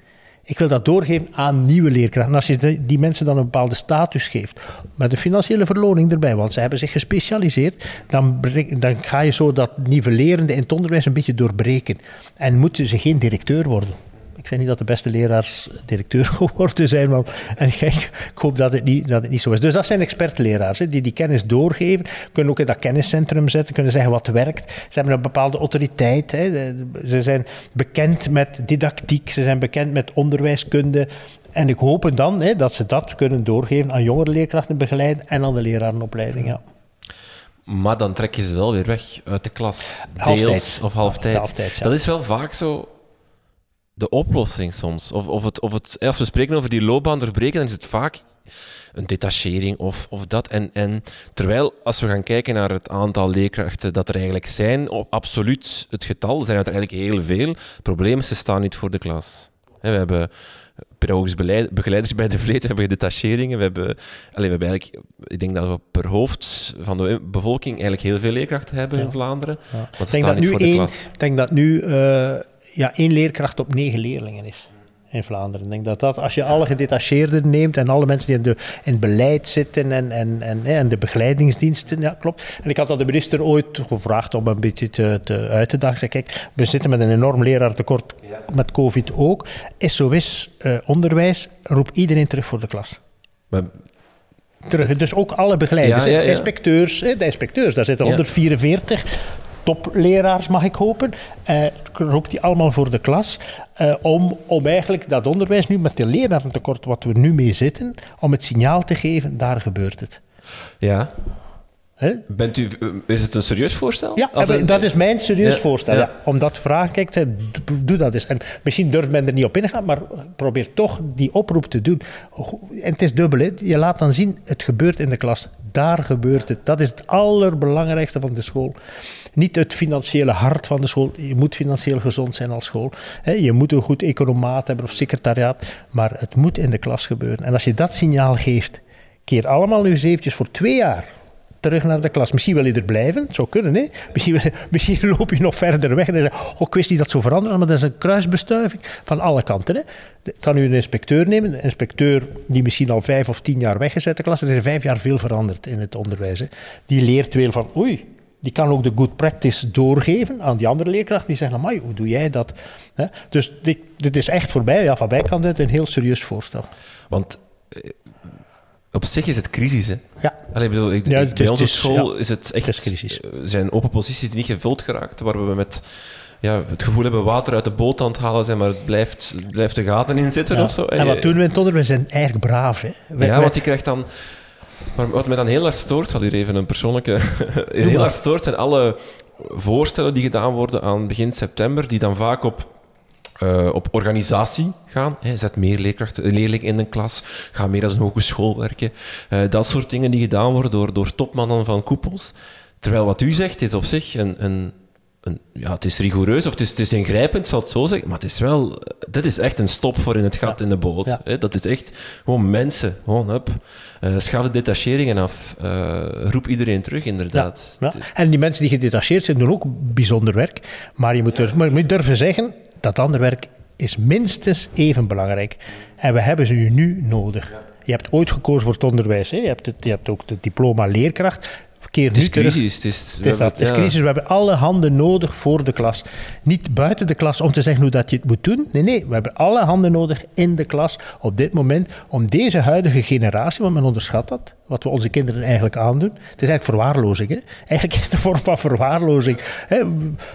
Ik wil dat doorgeven aan nieuwe leerkrachten. En als je die mensen dan een bepaalde status geeft, met een financiële verloning erbij, want ze hebben zich gespecialiseerd, dan, dan ga je zo dat nivellerende in het onderwijs een beetje doorbreken. En moeten ze geen directeur worden. Ik zeg niet dat de beste leraars directeur geworden zijn, maar en ik hoop dat het, niet, dat het niet zo is. Dus dat zijn expertleraars, die die kennis doorgeven, kunnen ook in dat kenniscentrum zetten, kunnen zeggen wat werkt. Ze hebben een bepaalde autoriteit, hè. ze zijn bekend met didactiek, ze zijn bekend met onderwijskunde. En ik hoop dan hè, dat ze dat kunnen doorgeven aan jongere leerkrachten begeleiden en aan de lerarenopleiding. Ja. Maar dan trek je ze wel weer weg uit de klas. Deels of halftijds. Dat is wel vaak zo de oplossing soms. Of, of, het, of het, als we spreken over die loopbaan doorbreken, dan is het vaak een detachering of, of dat. En, en terwijl, als we gaan kijken naar het aantal leerkrachten dat er eigenlijk zijn, op absoluut het getal, zijn er eigenlijk heel veel. Problemen, ze staan niet voor de klas. We hebben pedagogisch begeleiders bij de vleet, we hebben detacheringen, we hebben, allez, we hebben eigenlijk, ik denk dat we per hoofd van de bevolking eigenlijk heel veel leerkrachten hebben in Vlaanderen. Ja. ik denk dat, nu één, ik denk dat nu uh, ja, één leerkracht op negen leerlingen is in Vlaanderen. Ik denk dat dat, als je alle gedetacheerden neemt en alle mensen die in, de, in het beleid zitten en, en, en, en de begeleidingsdiensten, ja, klopt. En ik had dat de minister ooit gevraagd om een beetje te, te uit te dagen. Kijk, we zitten met een enorm leraartekort, met COVID ook. SOS eh, onderwijs, roep iedereen terug voor de klas. Maar terug. Dus ook alle begeleiders, ja, ja, ja. inspecteurs, de inspecteurs, daar zitten 144 topleraars, mag ik hopen. Uh, roept die allemaal voor de klas. Uh, om, om eigenlijk dat onderwijs nu met de lerarentekort wat we nu mee zitten, om het signaal te geven, daar gebeurt het. Ja. Bent u, is het een serieus voorstel? Ja, dat is mijn serieus voorstel. Ja. Om dat te vragen, kijk, doe dat eens. En misschien durft men er niet op ingaan, maar probeer toch die oproep te doen. En het is dubbel, je laat dan zien, het gebeurt in de klas. Daar gebeurt het. Dat is het allerbelangrijkste van de school. Niet het financiële hart van de school. Je moet financieel gezond zijn als school. Je moet een goed economaat hebben of secretariaat. Maar het moet in de klas gebeuren. En als je dat signaal geeft, keer allemaal nu eens eventjes voor twee jaar terug naar de klas. Misschien wil je er blijven, het zou kunnen. Hè? Misschien, misschien loop je nog verder weg en zeg je, oh, ik wist niet dat zo veranderen, maar dat is een kruisbestuiving van alle kanten. Hè? Kan u een inspecteur nemen, een inspecteur die misschien al vijf of tien jaar weg is uit de klas, er is vijf jaar veel veranderd in het onderwijs. Die leert weer van, oei, die kan ook de good practice doorgeven aan die andere leerkracht. Die zeggen, amai, hoe doe jij dat? Dus dit, dit, is echt voorbij, ja, van kant uit een heel serieus voorstel. Want eh, op zich is het crisis, hè? Ja. Allee, bedoel, ik, ja, bij onze school is het echt... Het crisis. Eh, zijn open posities die niet gevuld geraakt, waar we met ja, het gevoel hebben water uit de boot aan het halen zijn, maar het blijft, blijft de gaten in zitten of zo. En, wat doen we in het We zijn eigenlijk braaf, hè? ja, want je krijgt dan... Maar wat mij dan heel hard stoort, zal hier even een persoonlijke... heel hard stoort zijn alle voorstellen die gedaan worden aan begin september, die dan vaak op uh, op organisatie gaan. Hè. Zet meer leerkrachten, leerlingen in een klas. Ga meer als een hogeschool werken. Uh, dat soort dingen die gedaan worden door, door topmannen van koepels. Terwijl wat u zegt is op zich een, een, een ja, het is rigoureus of het is, het is ingrijpend, zal het zo zeggen. Maar het is wel, dit is echt een stop voor in het gat in de boot. Hè. Dat is echt gewoon mensen. Gewoon, hup. Uh, schaf de detacheringen af. roep iedereen terug, inderdaad. Ja, En die mensen die gedetacheerd zijn, doen ook bijzonder werk. Maar je moet, er, maar je moet durven zeggen, dat ander werk is minstens even belangrijk. En we hebben ze nu nodig. Je hebt ooit gekozen voor het onderwijs. Hè? Je, hebt het, je hebt ook het diploma leerkracht. Keer Het is nu crisis. Het is, Het is, dat. Het is ja. crisis. We hebben alle handen nodig voor de klas. Niet buiten de klas om te zeggen hoe dat je het moet doen. Nee, nee. We hebben alle handen nodig in de klas op dit moment om deze huidige generatie, want men onderschat dat, wat we onze kinderen eigenlijk aandoen. Het is eigenlijk verwaarlozing. Hè? Eigenlijk is het een vorm van verwaarlozing. Hè?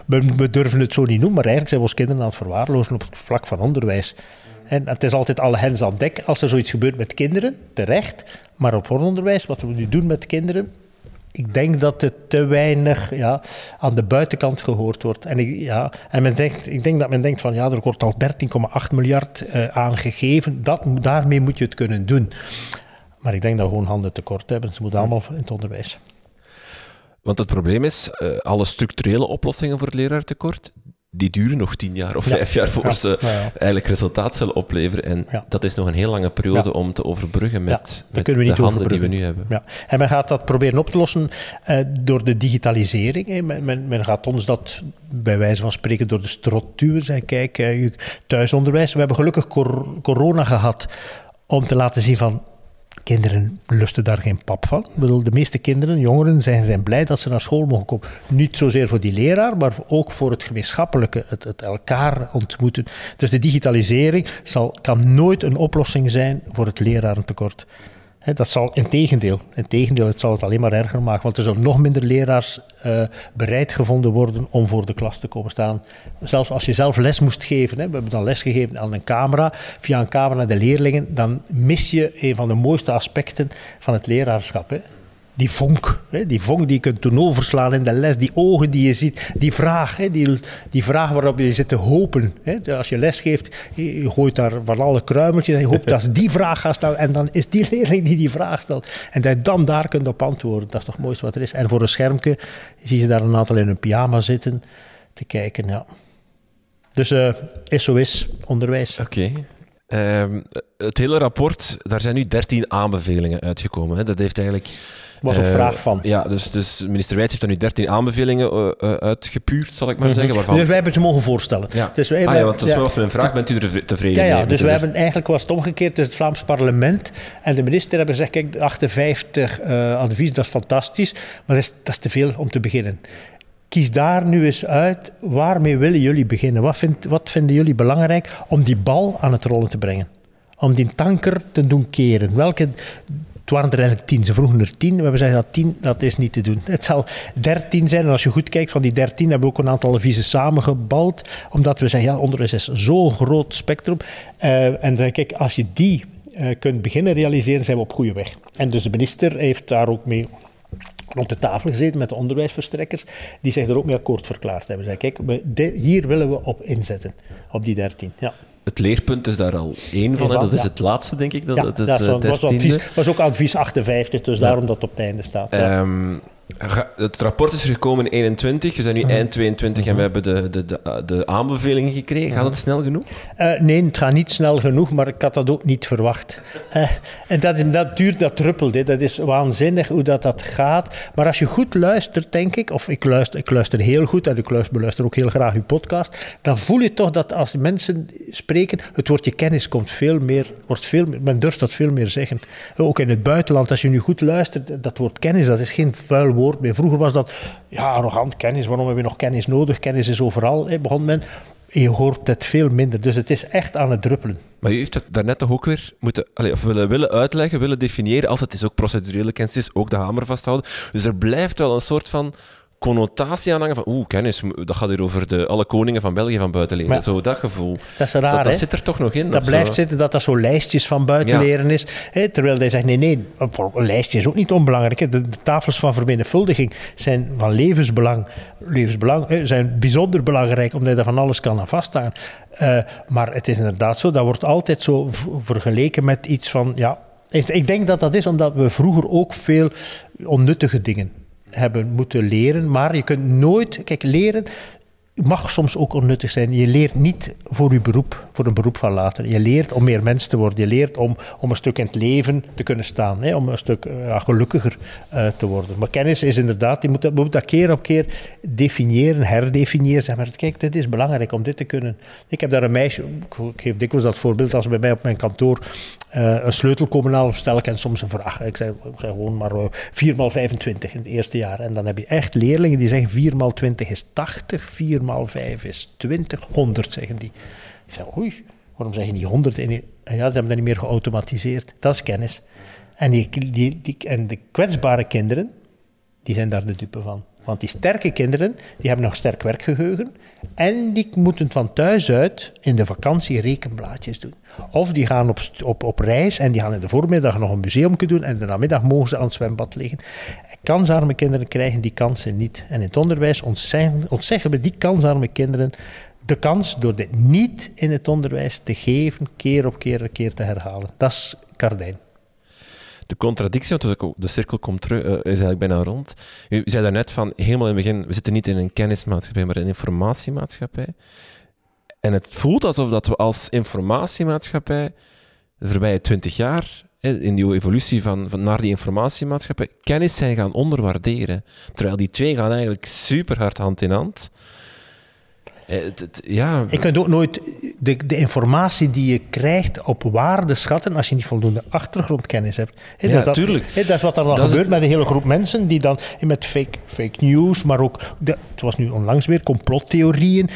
We, we durven het zo niet noemen, maar eigenlijk zijn we onze kinderen aan het verwaarlozen op het vlak van onderwijs. En het is altijd alle hens aan dek als er zoiets gebeurt met kinderen, terecht. Maar op vooronderwijs, wat we nu doen met kinderen, ik denk dat het te weinig ja, aan de buitenkant gehoord wordt. En, ik, ja, en men denkt, ik denk dat men denkt van ja, er wordt al 13,8 miljard eh, aangegeven. Dat, daarmee moet je het kunnen doen. Maar ik denk dat we gewoon handen tekort hebben. Ze moeten allemaal in het onderwijs. Want het probleem is, eh, alle structurele oplossingen voor het leraartekort, die duren nog tien jaar of Ja. vijf jaar voor Ja. ze Ja, eigenlijk resultaat zullen opleveren. En dat is nog een heel lange periode om te overbruggen met, de handen overbruggen. die we nu hebben. Ja. En men gaat dat proberen op te lossen eh, door de digitalisering. Men, men, men gaat ons dat bij wijze van spreken door de strot duwen. Zeggen, kijk, eh, thuisonderwijs. We hebben gelukkig cor- corona gehad om te laten zien van... Kinderen lusten daar geen pap van. Ik bedoel, de meeste kinderen, jongeren, zijn, zijn blij dat ze naar school mogen komen. Niet zozeer voor die leraar, maar ook voor het gemeenschappelijke, het, het elkaar ontmoeten. Dus de digitalisering zal, kan nooit een oplossing zijn voor het lerarentekort. Dat zal in tegendeel, in tegendeel, het zal het alleen maar erger maken, want er zullen nog minder leraars eh, bereid gevonden worden om voor de klas te komen staan. Zelfs als je zelf les moest geven, we hebben dan les gegeven aan een camera, via een camera naar de leerlingen, dan mis je een van de mooiste aspecten van het leraarschap. Die vonk, hè, die vonk die je kunt doen overslaan in de les, die ogen die je ziet, die vraag, hè, die, die vraag waarop je zit te hopen. Hè. Als je les geeft, je je gooit daar van alle kruimeltjes en je hoopt dat ze die vraag gaat stellen en dan is die leerling die die vraag stelt. En dat je dan daar kunt op antwoorden, dat is toch het mooiste wat er is. En voor een schermpje zie je daar een aantal in een pyjama zitten te kijken, ja. Dus eh SOS, onderwijs. Oké. Ehm, het hele rapport, daar zijn nu 13 aanbevelingen uitgekomen. Hè. Dat heeft eigenlijk... Was op eh, vraag van. Ja, dus, dus minister Wijts heeft er nu 13 aanbevelingen eh, eh, uitgepuurd, zal ik maar zeggen. Waarvan... Dus wij hebben ze mogen voorstellen. Ja. Dus wij, ah ja, want dat ja. was mijn vraag. Bent u er tevreden Ja, ja mee? dus we hebben eigenlijk was het omgekeerd. Dus het Vlaams parlement en de minister hebben gezegd: kijk, de 58 eh advies, dat is fantastisch, maar dat is, dat is te veel om te beginnen. Kies daar nu eens uit, waarmee willen jullie beginnen? Wat, vindt, wat vinden jullie belangrijk om die bal aan het rollen te brengen? Om die tanker te doen keren? Welke, het waren er eigenlijk tien, ze vroegen er tien. We hebben gezegd dat tien, dat is niet te doen. Het zal dertien zijn. En als je goed kijkt, van die dertien hebben we ook een aantal adviezen samengebald. Omdat we zeggen, ja, onderwijs is zo'n groot spectrum. Eh, en dan kijk, als je die eh, kunt beginnen realiseren, zijn we op goede weg. En dus de minister heeft daar ook mee rond de tafel gezeten met de onderwijsverstrekkers, die zich er ook mee akkoord verklaard hebben. Zij, kijk, we, hier willen we op inzetten, op die 13. Ja. Het leerpunt is daar al één van. Hè. Dat is ja. het laatste, denk ik. Dat, Ja, dat is dat eh, was, was, 13e. advies, was ook advies 58, dus daarom dat het op het einde staat. Ja. Het rapport is er gekomen in 21. We zijn Mhm. nu eind 22 en we hebben de, de, de, de aanbevelingen gekregen. Mhm. Gaat het snel genoeg? Eh, nee, het gaat niet snel genoeg, maar ik had dat ook niet verwacht. Eh, en dat, dat duurt, dat druppelt. hè. Dat is waanzinnig hoe dat, dat gaat. Maar als je goed luistert, denk ik, of ik luister, ik luister heel goed en ik luister, beluister ook heel graag uw podcast, dan voel je toch dat als mensen spreken, het woordje kennis komt veel meer, wordt veel meer, men durft dat veel meer zeggen. Ook in het buitenland, als je nu goed luistert, dat woord kennis, dat is geen vuil woord Vroeger was dat, ja, arrogant kennis, waarom heb je nog kennis nodig? Kennis is overal, hè, begon men. Je hoort het veel minder, dus het is echt aan het druppelen. Maar u heeft het daarnet toch ook weer moeten, allee, of willen, willen uitleggen, willen definiëren, als het is ook procedurele kennis, is ook de hamer vasthouden. Dus er blijft wel een soort van connotatie aan hangen van oeh, kennis, dat gaat hier over de, alle koningen van België van buiten leren. Maar- Zo dat gevoel. Dat is raar, dat, dat hè? zit er toch nog in. Dat blijft zo. zitten dat dat zo lijstjes van buiten Ja. leren is. Hè, terwijl hij zegt, nee, nee, een lijstje is ook niet onbelangrijk. Hè. De, de tafels van vermenigvuldiging zijn van levensbelang. Levensbelang hè, zijn bijzonder belangrijk, omdat je daar van alles kan aan vaststaan. Eh, maar het is inderdaad zo, dat wordt altijd zo vergeleken met iets van, ja... Ik denk dat dat is omdat we vroeger ook veel onnuttige dingen hebben moeten leren. Maar je kunt nooit... Kijk, leren mag soms ook onnuttig zijn. Je leert niet voor je beroep, voor een beroep van later. Je leert om meer mens te worden. Je leert om, om een stuk in het leven te kunnen staan. Hè? Om een stuk eh, gelukkiger eh, te worden. Maar kennis is inderdaad, je moet dat, je moet dat keer op keer definiëren, herdefiniëren. Zeg maar, kijk, dit is belangrijk om dit te kunnen. Ik heb daar een meisje, ik geef dikwijls dat voorbeeld, als bij mij op mijn kantoor een sleutel komen halen of stel ik en soms een vraag. Ik zeg, gewoon maar uh, 4 x 25 in het eerste jaar. En dan heb je echt leerlingen die zeggen 4 x 20 is 80, 4 x 5 is 20, 100 zeggen die. Ik zeg, oei, waarom zeg je niet 100? En ja, ze hebben dat niet meer geautomatiseerd. Dat is kennis. En, die, die, en de kwetsbare kinderen, die zijn daar de dupe van. Want die sterke kinderen, die hebben nog sterk werkgeheugen. En die moeten van thuis uit in de vakantie rekenblaadjes doen. Of die gaan op, op, op reis en die gaan in de voormiddag nog een museum doen. En de namiddag mogen ze aan het zwembad liggen. Kansarme kinderen krijgen die kansen niet. En in het onderwijs ontzeggen, we die kansarme kinderen de kans door dit niet in het onderwijs te geven, keer op keer, keer te herhalen. Dat is Kardijn de contradictie, want de cirkel komt uh, is eigenlijk bijna rond. U zei daarnet van, helemaal in het begin, we zitten niet in een kennismaatschappij, maar in een informatiemaatschappij. En het voelt alsof dat we als informatiemaatschappij de voorbije twintig jaar, in die evolutie van, van naar die informatiemaatschappij, kennis zijn gaan onderwaarderen. Terwijl die twee gaan eigenlijk super hard hand in hand. Eh, ja. Ik kunt ook nooit de, de informatie die je krijgt op waarde schatten als je niet voldoende achtergrondkennis hebt. He, ja, dat, tuurlijk. dat is wat er dan gebeurt met een hele groep mensen die dan met fake, fake news, maar ook, de, het was nu onlangs weer, complottheorieën,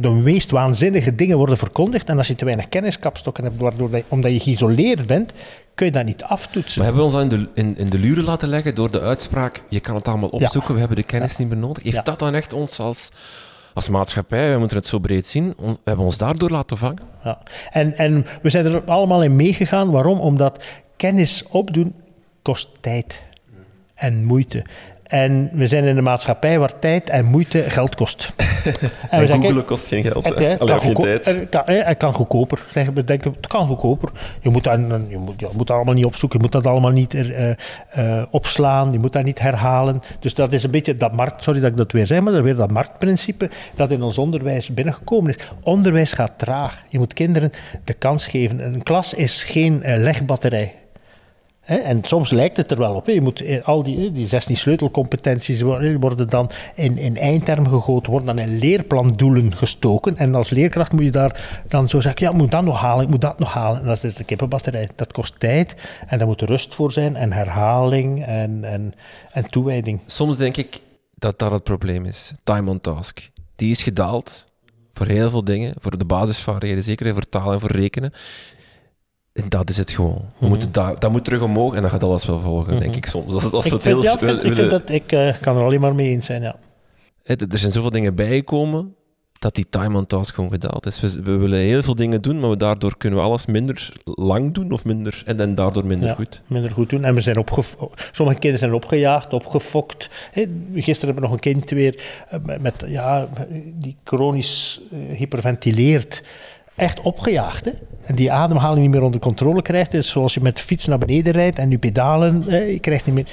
de meest waanzinnige dingen worden verkondigd. En als je te weinig kenniskapstokken hebt, waardoor dat, omdat je geïsoleerd bent, kun je dat niet aftoetsen. Maar hebben we ons dan in de, in, in de luren laten leggen door de uitspraak, je kan het allemaal opzoeken, we hebben de kennis niet meer nodig. Heeft dat dan echt ons als als maatschappij, we moeten het zo breed zien, we hebben ons daardoor laten vangen. Ja. En, en we zijn er allemaal in meegegaan. Waarom? Omdat kennis opdoen kost tijd en moeite. En we zijn in een maatschappij waar tijd en moeite geld kost. en, kost geen geld. Het, het, kan, geen tijd. Het, kan, het kan goedkoper. We denken, het kan goedkoper. Je moet, dat, je, moet, je moet dat allemaal niet opzoeken. Je moet dat allemaal niet uh, uh, opslaan. Je moet dat niet herhalen. Dus dat is een beetje dat markt... Sorry dat ik dat weer zeg, maar dat is weer dat marktprincipe dat in ons onderwijs binnengekomen is. Onderwijs gaat traag. Je moet kinderen de kans geven. Een klas is geen uh, legbatterij en soms lijkt het er wel op. Je moet eh, al die, die 16 sleutelcompetenties worden dan in, in eindtermen gegoten, worden dan in leerplandoelen gestoken. En als leerkracht moet je daar dan zo zeggen: ja, ik moet dat nog halen, ik moet dat nog halen. En dat is de kippenbatterij. Dat kost tijd en daar moet rust voor zijn en herhaling en, en, en toewijding. Soms denk ik dat dat het probleem is. Time on task. Die is gedaald voor heel veel dingen, voor de basisvaardigheden zeker, voor taal en voor rekenen. En dat is het gewoon. We mhm. moeten dat, dat moet terug omhoog en dan gaat alles wel volgen, denk mhm. ik soms. Als, als ik, het heel ja, ik, vind dat, ik uh, kan er alleen maar mee eens zijn, ja. Er zijn zoveel dingen bijgekomen dat die time on task gewoon gedaald is. We, we, willen heel veel dingen doen, maar we, daardoor kunnen we alles minder lang doen of minder, en, en daardoor minder ja, goed. Minder goed doen. En we zijn sommige kinderen zijn opgejaagd, opgefokt. Hey, gisteren hebben we nog een kind weer eh, met, met ja, die chronisch uh, hyperventileert echt opgejaagd. Hè? En die ademhaling niet meer onder controle krijgt. Dus zoals je met de fiets naar beneden rijdt en je pedalen, hè, je krijgt niet meer...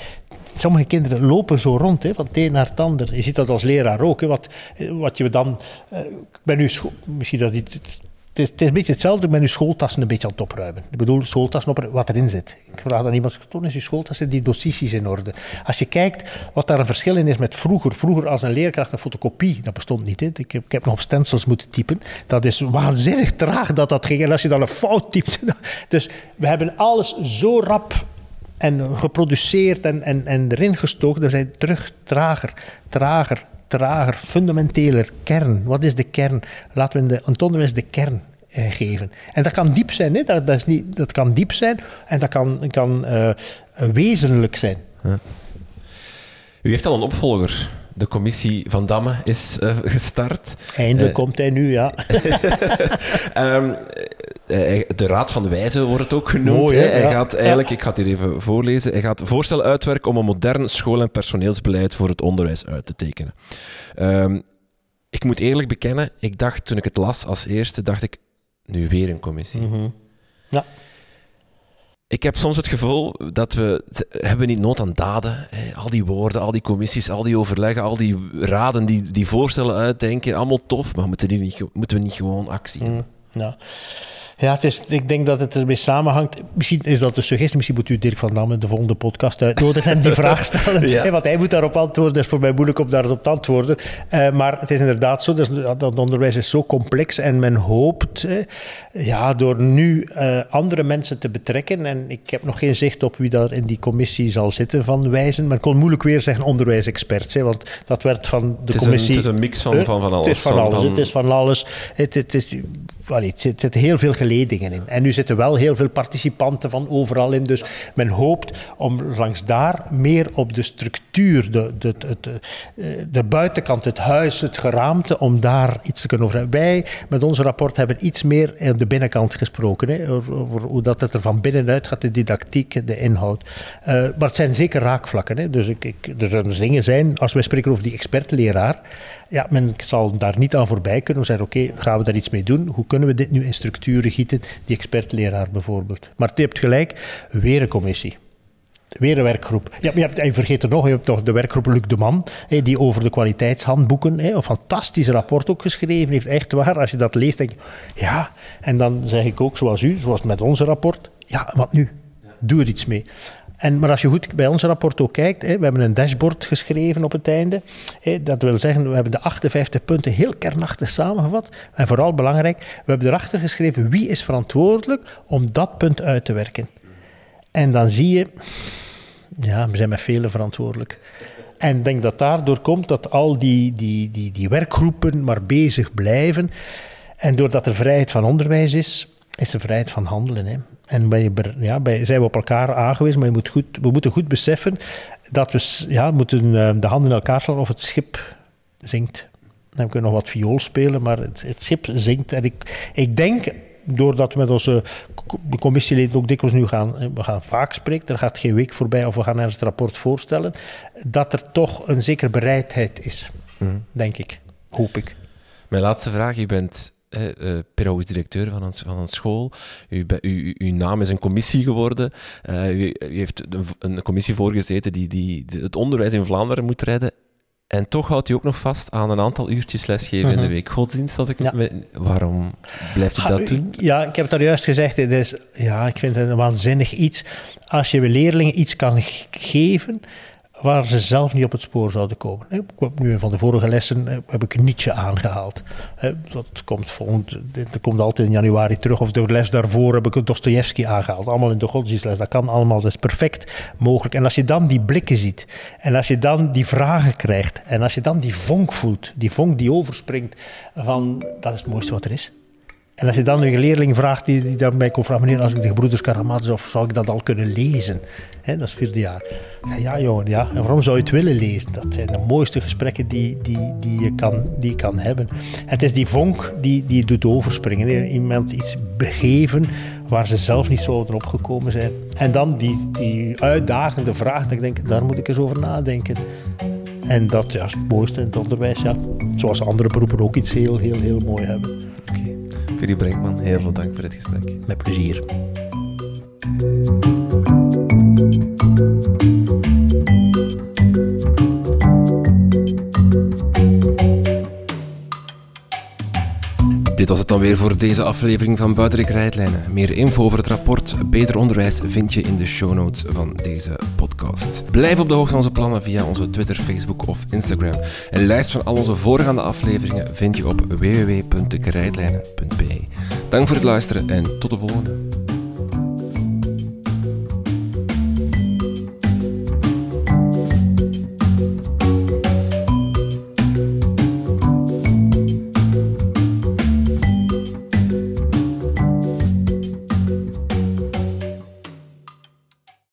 Sommige kinderen lopen zo rond, hè, van het een naar het ander. Je ziet dat als leraar ook. Hè, wat, wat je dan... Uh, ik ben nu... Misschien dat iets het is, een beetje hetzelfde met uw schooltassen een beetje aan het opruimen. Ik bedoel, schooltassen opruimen, wat erin zit. Ik vraag aan iemand, toen is je schooltassen, die dossiers in orde. Als je kijkt wat daar een verschil in is met vroeger. Vroeger als een leerkracht een fotocopie, dat bestond niet. Ik, heb, ik heb nog op stencils moeten typen. Dat is waanzinnig traag dat dat ging. En als je dan een fout typt... Dus we hebben alles zo rap en geproduceerd en, en, en erin gestoken. We zijn terug trager, trager, trager, fundamenteler, kern. Wat is de kern? Laten we de, in het onderwijs de kern uh, geven. En dat kan diep zijn, hè? Dat, dat, is niet, dat kan diep zijn en dat kan, kan uh, wezenlijk zijn. Ja. U heeft al een opvolger. De commissie van Damme is uh, gestart. Eindelijk komt hij nu, ja. um, de Raad van de Wijzen wordt het ook genoemd. Mooi, hij gaat eigenlijk, ik ga het hier even voorlezen, hij gaat voorstellen uitwerken om een modern school- en personeelsbeleid voor het onderwijs uit te tekenen. Um, ik moet eerlijk bekennen, ik dacht toen ik het las als eerste, dacht ik, nu weer een commissie. Mm Ja. Ik heb soms het gevoel dat we hebben niet nood aan daden. Hè. Al die woorden, al die commissies, al die overleggen, al die raden die, die voorstellen uitdenken, allemaal tof, maar moeten, die niet, moeten we niet gewoon actie mm, ja. Ja, het is, ik denk dat het ermee samenhangt. Misschien is dat een suggestie. Misschien moet u Dirk van Damme de volgende podcast uitnodigen en die vraag stellen. ja. want hij moet daarop antwoorden. Het is voor mij moeilijk om daarop te antwoorden. Uh, maar het is inderdaad zo. Dat, dat onderwijs is zo complex. En men hoopt, ja, door nu uh, andere mensen te betrekken. En ik heb nog geen zicht op wie daar in die commissie zal zitten van wijzen. Maar ik kon moeilijk weer zeggen onderwijsexperts. Hè, want dat werd van de het commissie... Een, het is een mix van, van, van alles. Het is van alles. Het is van alles. Het, het is allee, het heel veel geledingen in. En nu zitten wel heel veel participanten van overal in. Dus men hoopt om langs daar meer op de structuur, de, de, de, de buitenkant, het huis, het geraamte, om daar iets te kunnen over hebben. Wij met ons rapport hebben iets meer aan de binnenkant gesproken. Hè, over, hoe dat het er van binnenuit gaat, de didactiek, de inhoud. Uh, maar het zijn zeker raakvlakken. Hè. Dus ik, ik, er zullen dingen zijn, als wij spreken over die expertleraar, ja, men zal daar niet aan voorbij kunnen. We zeggen, oké, gaan we daar iets mee doen? Hoe kunnen we dit nu in structuren gieten? Die expertleraar bijvoorbeeld. Maar je hebt gelijk, weer een commissie. Weer een werkgroep. Ja, je, hebt, je vergeet er nog, je hebt nog de werkgroep Luc de Man, die over de kwaliteitshandboeken een fantastisch rapport ook geschreven heeft. Echt waar, als je dat leest, denk je, ja. En dan zeg ik ook, zoals u, zoals met onze rapport, ja, wat nu? Doe er iets mee. En, maar als je goed bij ons rapport ook kijkt, hè, we hebben een dashboard geschreven op het einde. Hè, dat wil zeggen, we hebben de 58 punten heel kernachtig samengevat. En vooral belangrijk, we hebben erachter geschreven wie is verantwoordelijk om dat punt uit te werken. En dan zie je, ja, we zijn met velen verantwoordelijk. En ik denk dat daardoor komt dat al die, die, die, die werkgroepen maar bezig blijven. En doordat er vrijheid van onderwijs is, is er vrijheid van handelen. Hè. En bij, ja, bij, zijn we op elkaar aangewezen, maar je moet goed, we moeten goed beseffen dat we ja, moeten eh, de handen in elkaar slaan of het schip zinkt. Dan kunnen we nog wat viool spelen, maar het, het schip zinkt. En ik, ik denk, doordat we met onze commissieleden ook dikwijls nu gaan, eh, we gaan vaak spreken, er gaat geen week voorbij of we gaan ergens het rapport voorstellen, dat er toch een zekere bereidheid is, mhm. denk ik, hoop ik. Mijn laatste vraag, je bent uh, pedagogisch directeur van een, van een school. U, u, uw naam is een commissie geworden. Uh, u, u, heeft een, een, commissie voorgezeten die, die, het onderwijs in Vlaanderen moet redden. En toch houdt u ook nog vast aan een aantal uurtjes lesgeven in de mhm. week. Godsdienst, als ik ja. waarom blijft u dat doen? Ja, ik heb het daar juist gezegd. Het is, ja, ik vind het een waanzinnig iets. Als je leerlingen iets kan geven waar ze zelf niet op het spoor zouden komen. Nu van de vorige lessen eh, heb ik Nietzsche aangehaald. Dat komt, volgend, dat komt altijd in januari terug. Of de les daarvoor heb ik Dostoevsky aangehaald. Allemaal in de godsdienstles. Dat kan allemaal, dat is perfect mogelijk. En als je dan die blikken ziet, en als je dan die vragen krijgt, en als je dan die vonk voelt, die vonk die overspringt van dat is het mooiste wat er is. En als je dan een leerling vraagt die, die dan mij komt vragen, meneer, als ik de gebroeders Karamazov, zou ik dat al kunnen lezen? dat is vierde jaar. Ja, jongen, ja. En waarom zou je het willen lezen? Dat zijn de mooiste gesprekken die, die, die, je, kan, die kan hebben. Het is die vonk die, die je doet overspringen. Iemand iets begeven waar ze zelf niet zouden opgekomen zijn. En dan die, die uitdagende vraag, dat ik denk, daar moet ik eens over nadenken. En dat ja, is het mooiste in het onderwijs. Ja. Zoals andere beroepen ook iets heel, heel, heel mooi hebben. Philip Brinkman, heel veel dank voor dit gesprek. Met plezier. Dit was het dan weer voor deze aflevering van Buitenrik Rijdlijnen. Meer info over het rapport Beter Onderwijs vind je in de show notes van deze podcast. Blijf op de hoogte van onze plannen via onze Twitter, Facebook of Instagram. Een lijst van al onze voorgaande afleveringen vind je op www.dekrijtlijnen.be. Dank voor het luisteren en tot de volgende.